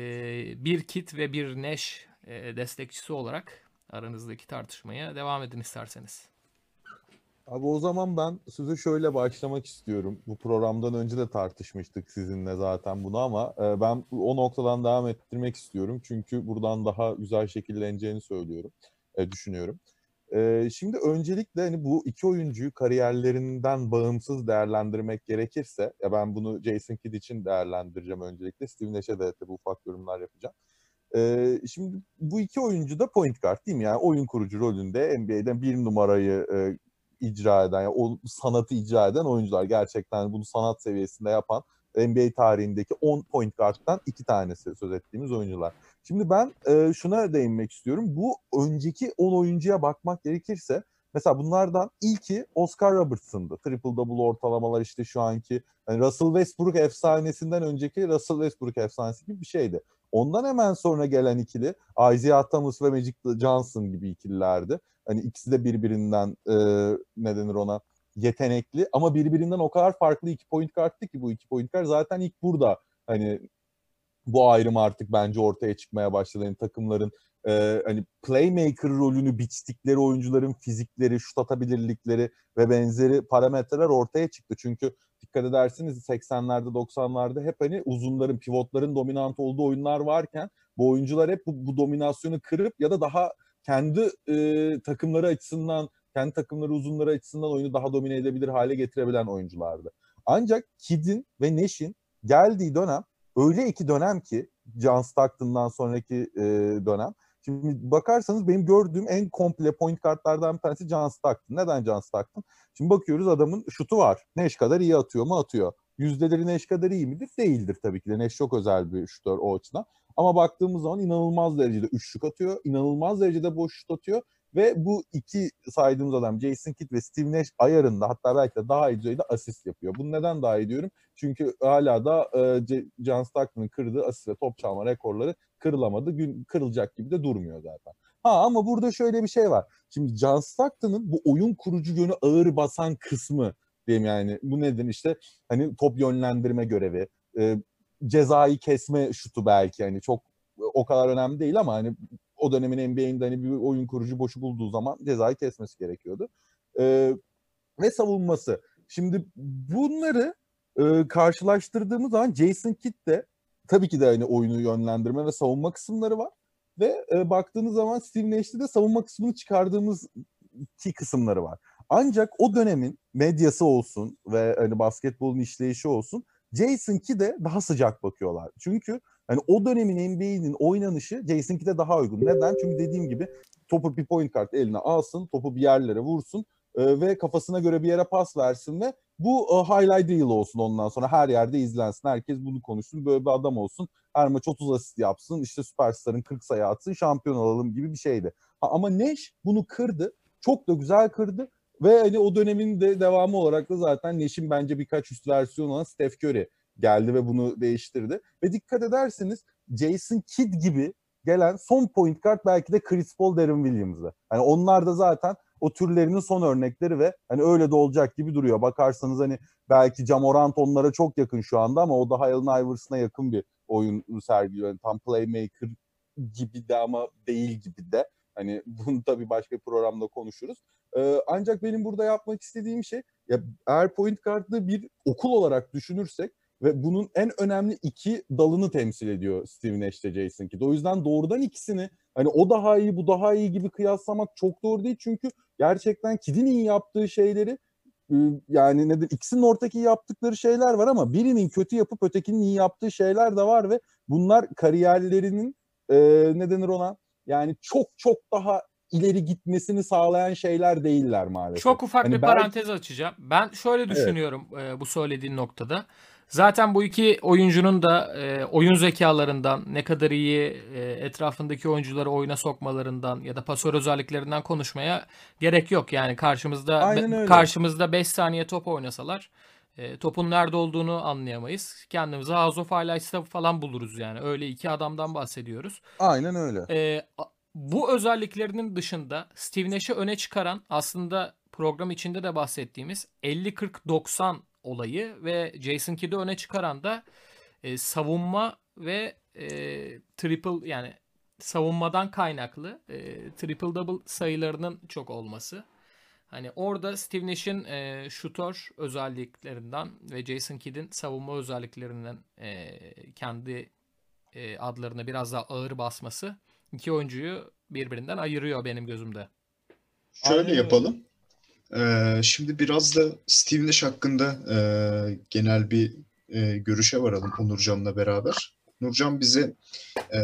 bir Kit ve bir Neş e, destekçisi olarak aranızdaki tartışmaya devam edin isterseniz. Abi o zaman ben size şöyle başlamak istiyorum. Bu programdan önce de tartışmıştık sizinle zaten bunu ama e, ben o noktadan devam ettirmek istiyorum. Çünkü buradan daha güzel şekilleneceğini söylüyorum, e, düşünüyorum. E, şimdi öncelikle hani bu iki oyuncuyu kariyerlerinden bağımsız değerlendirmek gerekirse, ya ben bunu Jason Kidd için değerlendireceğim öncelikle. Steve Nash'e de tabii ufak yorumlar yapacağım. Şimdi bu iki oyuncu da point guard değil mi? Yani oyun kurucu rolünde NBA'den bir numarayı icra eden, yani o sanatı icra eden oyuncular. Gerçekten bunu sanat seviyesinde yapan NBA tarihindeki 10 point guard'tan iki tanesi söz ettiğimiz oyuncular. Şimdi ben e, şuna değinmek istiyorum. Bu önceki 10 oyuncuya bakmak gerekirse mesela bunlardan ilki Oscar Robertson'dı. Triple double ortalamalar işte şu anki yani Russell Westbrook efsanesinden önceki Russell Westbrook efsanesi gibi bir şeydi. Ondan hemen sonra gelen ikili Isaiah Thomas ve Magic Johnson gibi ikililerdi. Hani ikisi de birbirinden e, ne denir ona yetenekli ama birbirinden o kadar farklı iki point guard'tı ki bu iki point guard zaten ilk burada hani bu ayrım artık bence ortaya çıkmaya başladı. Yani takımların e, hani playmaker rolünü biçtikleri oyuncuların fizikleri, şut atabilirlikleri ve benzeri parametreler ortaya çıktı. Çünkü dikkat edersiniz 80'lerde 90'larda hep hani uzunların, pivotların dominant olduğu oyunlar varken bu oyuncular hep bu, bu dominasyonu kırıp ya da daha kendi e, takımları açısından, kendi takımları uzunları açısından oyunu daha domine edebilir hale getirebilen oyunculardı. Ancak Kidd'in ve Nash'in geldiği dönem öyle iki dönem ki John Stockton'dan sonraki e, dönem. Şimdi bakarsanız benim gördüğüm en komple point kartlardan bir tanesi John Stockton. Neden John Stockton? Şimdi bakıyoruz adamın şutu var. Neş kadar iyi atıyor mu? Atıyor. Yüzdeleri Neş kadar iyi midir? Değildir tabii ki de. Neş çok özel bir şutör o açıdan. Ama baktığımız zaman inanılmaz derecede üçlük atıyor. inanılmaz derecede boş şut atıyor. Ve bu iki saydığımız adam Jason Kidd ve Steve Nash ayarında hatta belki de daha iyi düzeyde asist yapıyor. Bunu neden daha iyi diyorum? Çünkü hala da e, John Stockton'ın kırdığı asist ve top çalma rekorları kırılamadı. Gün kırılacak gibi de durmuyor zaten. Ha ama burada şöyle bir şey var. Şimdi John Stockton'ın bu oyun kurucu yönü ağır basan kısmı diyeyim yani. Bu nedir işte hani top yönlendirme görevi, e, cezayı kesme şutu belki hani çok o kadar önemli değil ama hani o dönemin NBA'inde hani bir oyun kurucu boşu bulduğu zaman cezayı kesmesi gerekiyordu. E, ve savunması. Şimdi bunları e, karşılaştırdığımız zaman Jason Kidd de tabii ki de hani oyunu yönlendirme ve savunma kısımları var. Ve e, baktığınız zaman Steve Nash'te de savunma kısmını çıkardığımız iki kısımları var. Ancak o dönemin medyası olsun ve hani basketbolun işleyişi olsun Jason Kidd'e daha sıcak bakıyorlar. Çünkü hani o dönemin NBA'nin oynanışı Jason Kidd'e daha uygun. Neden? Çünkü dediğim gibi topu bir point kart eline alsın, topu bir yerlere vursun e, ve kafasına göre bir yere pas versin ve bu e, highlight reel olsun ondan sonra her yerde izlensin. Herkes bunu konuşsun. Böyle bir adam olsun. Her maç 30 asist yapsın. işte süperstarın 40 sayı atsın. Şampiyon olalım gibi bir şeydi. Ha, ama Nash bunu kırdı. Çok da güzel kırdı. Ve hani o dönemin de devamı olarak da zaten Nash'in bence birkaç üst versiyonu olan Steph Curry geldi ve bunu değiştirdi. Ve dikkat ederseniz Jason Kidd gibi gelen son point guard belki de Chris Paul, Darren Williams'ı. Hani onlar da zaten o türlerinin son örnekleri ve hani öyle de olacak gibi duruyor. Bakarsanız hani belki Jamorant onlara çok yakın şu anda ama o da Allen Iverson'a yakın bir oyun sergiliyor. Yani tam playmaker gibi de ama değil gibi de. Hani [LAUGHS] bunu tabii başka bir programda konuşuruz. Ee, ancak benim burada yapmak istediğim şey ya eğer point guard'ı bir okul olarak düşünürsek ve bunun en önemli iki dalını temsil ediyor Steve Nash ile Jason Kidd. O yüzden doğrudan ikisini hani o daha iyi bu daha iyi gibi kıyaslamak çok doğru değil. Çünkü gerçekten Kidd'in iyi yaptığı şeyleri yani nedir ikisinin ortaki yaptıkları şeyler var ama birinin kötü yapıp ötekinin iyi yaptığı şeyler de var ve bunlar kariyerlerinin e, ne denir ona yani çok çok daha ileri gitmesini sağlayan şeyler değiller maalesef. Çok ufak hani bir belki... parantez açacağım. Ben şöyle düşünüyorum evet. e, bu söylediğin noktada. Zaten bu iki oyuncunun da e, oyun zekalarından ne kadar iyi e, etrafındaki oyuncuları oyuna sokmalarından ya da pasör özelliklerinden konuşmaya gerek yok. Yani karşımızda be, karşımızda 5 saniye top oynasalar e, topun nerede olduğunu anlayamayız. Kendimizi House of Highlights'ta falan buluruz yani. Öyle iki adamdan bahsediyoruz. Aynen öyle. E, bu özelliklerinin dışında Steve Nash'i öne çıkaran aslında program içinde de bahsettiğimiz 50-40-90 olayı ve Jason Kidd'i öne çıkaran da e, savunma ve e, triple yani savunmadan kaynaklı e, triple double sayılarının çok olması. Hani orada Steve Nash'in e, şutör özelliklerinden ve Jason Kidd'in savunma özelliklerinden e, kendi e, adlarına biraz daha ağır basması iki oyuncuyu birbirinden ayırıyor benim gözümde. Şöyle Aynen. yapalım. Ee, şimdi biraz da Steve Nash hakkında e, genel bir e, görüşe varalım Onurcan'la beraber. Nurcan bize e,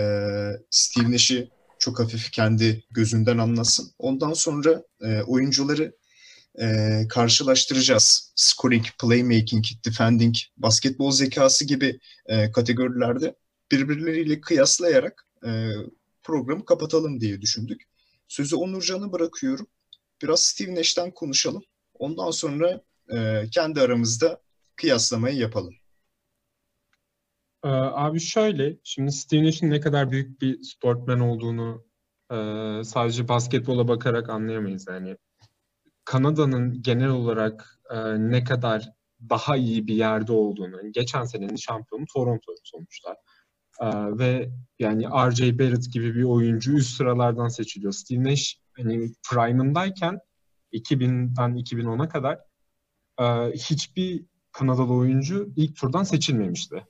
Steve Nash'i çok hafif kendi gözünden anlasın. Ondan sonra e, oyuncuları e, karşılaştıracağız. Scoring, playmaking, defending, basketbol zekası gibi e, kategorilerde birbirleriyle kıyaslayarak e, programı kapatalım diye düşündük. Sözü Onurcan'a bırakıyorum. Biraz Steve Nash'ten konuşalım. Ondan sonra e, kendi aramızda kıyaslamayı yapalım. Ee, abi şöyle, şimdi Steve Nash'in ne kadar büyük bir sportman olduğunu e, sadece basketbola bakarak anlayamayız. Yani Kanada'nın genel olarak e, ne kadar daha iyi bir yerde olduğunu, geçen senenin şampiyonu Toronto sonuçta. E, ve yani R.J. Barrett gibi bir oyuncu üst sıralardan seçiliyor. Steve Nash hani prime'ındayken 2000'den 2010'a kadar e, hiçbir Kanadalı oyuncu ilk turdan seçilmemişti.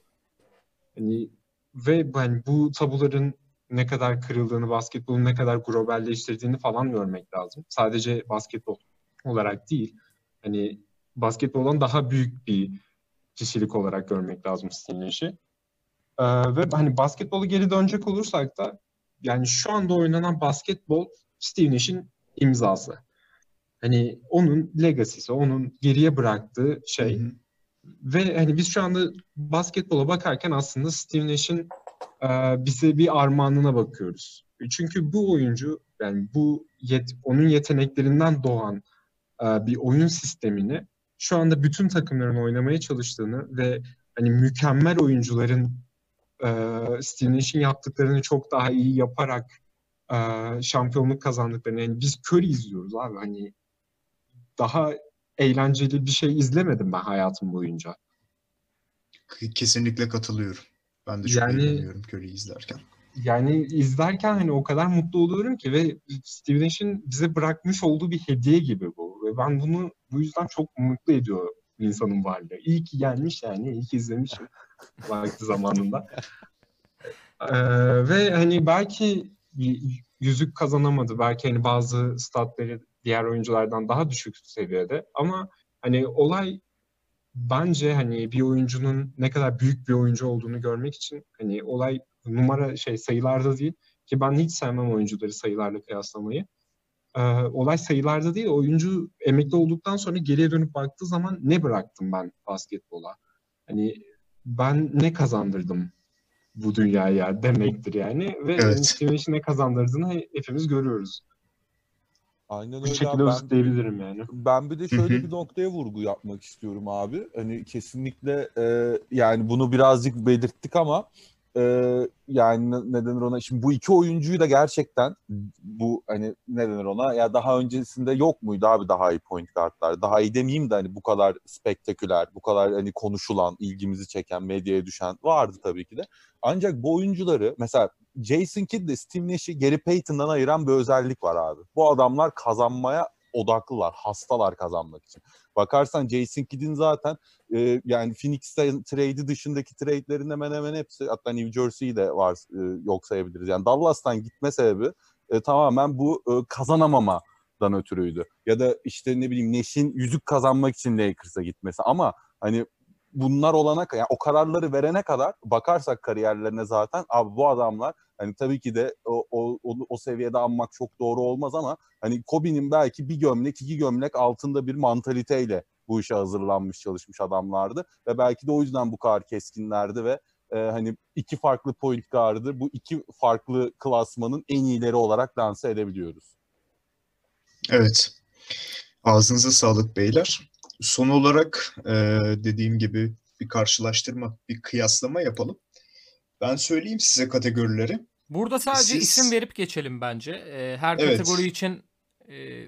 Hani ve hani bu tabuların ne kadar kırıldığını, basketbolun ne kadar globalleştirdiğini falan görmek lazım. Sadece basketbol olarak değil. Hani basketboldan daha büyük bir kişilik olarak görmek lazım Steve Nash'i. Ee, ve hani basketbolu geri dönecek olursak da yani şu anda oynanan basketbol Steve Nash'in imzası. Hani onun legacy'si, onun geriye bıraktığı şey. Hı hı. Ve hani biz şu anda basketbola bakarken aslında Steve Nash'in e, bize bir armağanına bakıyoruz. Çünkü bu oyuncu yani bu yet, onun yeteneklerinden doğan e, bir oyun sistemini şu anda bütün takımların oynamaya çalıştığını ve hani mükemmel oyuncuların e, Steve Nash'in yaptıklarını çok daha iyi yaparak e, şampiyonluk kazandıklarını. Yani biz Curry izliyoruz abi hani daha eğlenceli bir şey izlemedim ben hayatım boyunca. Kesinlikle katılıyorum. Ben de çok Yani- eğleniyorum Curry'i izlerken. Yani izlerken hani o kadar mutlu oluyorum ki ve Steve Nash'in bize bırakmış olduğu bir hediye gibi bu. Ve ben bunu bu yüzden çok mutlu ediyor insanın varlığı. İyi ki gelmiş yani, iyi ki izlemişim [LAUGHS] vakti zamanında. Ee, ve hani belki yüzük kazanamadı. Belki hani bazı statları diğer oyunculardan daha düşük seviyede. Ama hani olay bence hani bir oyuncunun ne kadar büyük bir oyuncu olduğunu görmek için hani olay numara şey sayılarda değil ki ben hiç sevmem oyuncuları sayılarla kıyaslamayı. Ee, olay sayılarda değil oyuncu emekli olduktan sonra geriye dönüp baktığı zaman ne bıraktım ben basketbola? Hani ben ne kazandırdım bu dünyaya demektir yani ve Evet. evet. Steve Nash'in ne kazandırdığını he- hepimiz görüyoruz. Aynen Bu öyle. şekilde Ben- özetleyebilirim yani. Ben bir de şöyle bir noktaya vurgu yapmak istiyorum abi. Hani kesinlikle e, yani bunu birazcık belirttik ama e, yani ne denir ona? Şimdi bu iki oyuncuyu da gerçekten bu hani ne denir ona? Ya daha öncesinde yok muydu abi daha iyi point guardlar? Daha iyi demeyeyim de hani bu kadar spektaküler, bu kadar hani konuşulan, ilgimizi çeken, medyaya düşen vardı tabii ki de. Ancak bu oyuncuları mesela Jason Kidd ile Steve Nash'i Gary Payton'dan ayıran bir özellik var abi. Bu adamlar kazanmaya odaklılar, hastalar kazanmak için. Bakarsan Jason Kidd'in zaten e, yani Phoenix'te trade'i dışındaki trade'lerin hemen hemen hepsi hatta New Jersey'yi de var e, yok sayabiliriz. Yani Dallas'tan gitme sebebi e, tamamen bu e, kazanamamadan ötürüydü. Ya da işte ne bileyim Nash'in yüzük kazanmak için Lakers'a gitmesi ama hani bunlar olana kadar yani o kararları verene kadar bakarsak kariyerlerine zaten abi bu adamlar hani tabii ki de o, o, o, o seviyede anmak çok doğru olmaz ama hani Kobe'nin belki bir gömlek iki gömlek altında bir mantaliteyle bu işe hazırlanmış çalışmış adamlardı ve belki de o yüzden bu kadar keskinlerdi ve e, hani iki farklı point guard'ı bu iki farklı klasmanın en iyileri olarak lanse edebiliyoruz. Evet. Ağzınıza sağlık beyler. Son olarak e, dediğim gibi bir karşılaştırma, bir kıyaslama yapalım. Ben söyleyeyim size kategorileri. Burada sadece Siz- isim verip geçelim bence. Ee, her Evet. kategori için e,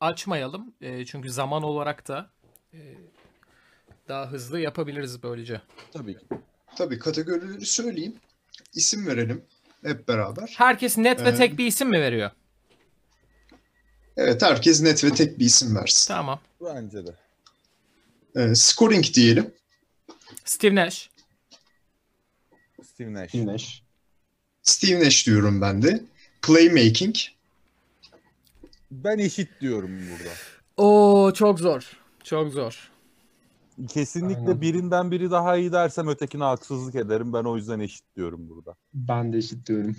açmayalım. E, çünkü zaman olarak da e, daha hızlı yapabiliriz böylece. Tabii ki. Tabii kategorileri söyleyeyim. İsim verelim hep beraber. Herkes net ve Ee, tek bir isim mi veriyor? Evet herkes net ve tek bir isim versin. Tamam. Bence de. E, scoring diyelim. Steve Nash. Steve Nash. Steve Nash. Steve Nash diyorum ben de. Playmaking. Ben eşit diyorum burada. Oo çok zor. Çok zor. Kesinlikle Aynen. birinden biri daha iyi dersem ötekine haksızlık ederim. Ben o yüzden eşit diyorum burada. Ben de eşit diyorum.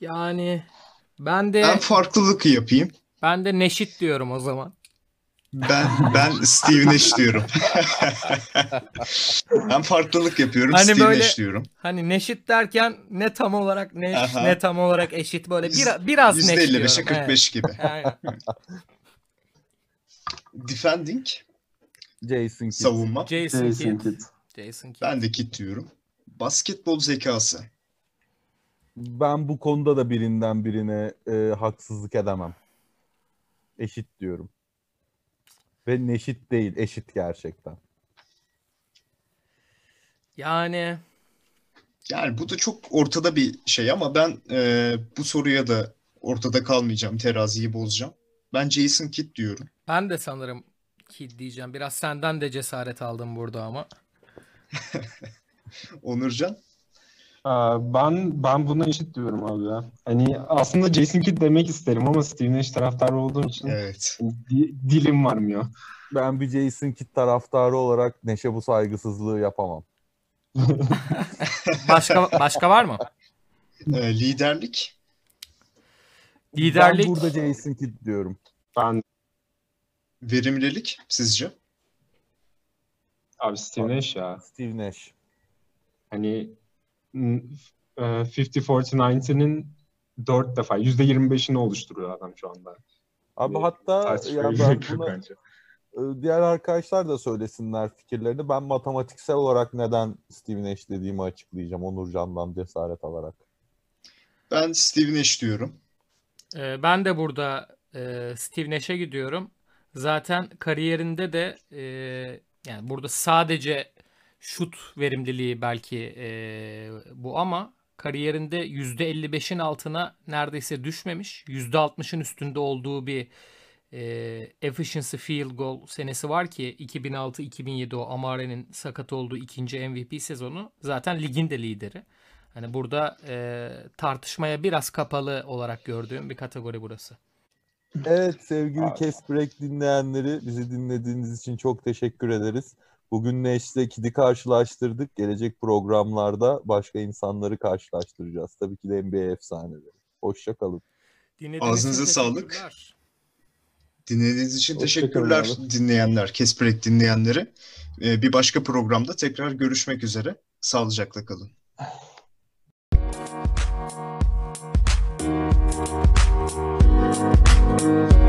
Yani ben de Ben farklılık yapayım. ben de Neşit diyorum o zaman. Ben ben Steve Nash diyorum. [LAUGHS] ben farklılık yapıyorum. Hani Steve böyle- Nash diyorum. Hani Neşit derken ne tam olarak Aha. ne tam olarak eşit böyle bir, biraz Neş %55'e diyorum. 45 gibi. Evet. [LAUGHS] Aynen. Defending Jason Kidd. savunma. Jason, Jason Kidd. Kidd. Jason Kidd. Ben de Kit diyorum. Basketbol zekası. Ben bu konuda da birinden birine e, haksızlık edemem. Eşit diyorum. Ve neşit değil, eşit gerçekten. Yani Yani bu da çok ortada bir şey ama ben e, bu soruya da ortada kalmayacağım. Teraziyi bozacağım. Ben Jason Kidd diyorum. ben de sanırım Kidd diyeceğim. Biraz senden de cesaret aldım burada ama. [LAUGHS] Onurcan. Ben ben buna eşit diyorum abi ya. Hani aslında Jason Kidd demek isterim ama Steve Nash taraftarı olduğum için Evet. di- dilim varmıyor. Ben bir Jason Kidd taraftarı olarak Neşe bu saygısızlığı yapamam. [LAUGHS] Başka başka var mı? E, liderlik. Liderlik Ben burada Jason Kidd diyorum. Ben Verimlilik sizce? abi Steve Nash ya. Steve Nash. Hani m, e, 50-40-90'ın 4 defa %25'ini oluşturuyor adam şu anda. Abi Hani hatta ya ben buna bence. e, diğer arkadaşlar da söylesinler fikirlerini. Ben matematiksel olarak neden Steve Nash dediğimi açıklayacağım Onurcan'dan cesaret alarak. Ben Steve Nash diyorum. Ee, ben de burada e, Steve Nash'e gidiyorum. Zaten kariyerinde de e, yani burada sadece şut verimliliği belki e, bu ama kariyerinde %55'in altına neredeyse düşmemiş. %60'ın üstünde olduğu bir e, efficiency field goal senesi var ki 2006-2007 o Amare'nin sakat olduğu ikinci MVP sezonu. Zaten ligin de lideri. Hani burada e, tartışmaya biraz kapalı olarak gördüğüm bir kategori burası. Evet sevgili. Kes dinleyenleri bizi dinlediğiniz için çok teşekkür ederiz. Bugün Neş'le Kid'i karşılaştırdık. Gelecek programlarda başka insanları karşılaştıracağız. Tabii ki de NBA efsaneleri. Hoşça kalın. Dinlediğiniz için Ağzınıza sağlık. Dinlediğiniz için Hoşçakalın teşekkürler abi. dinleyenler, Kesprek dinleyenleri. E, bir başka programda tekrar görüşmek üzere. Sağlıcakla kalın. [LAUGHS]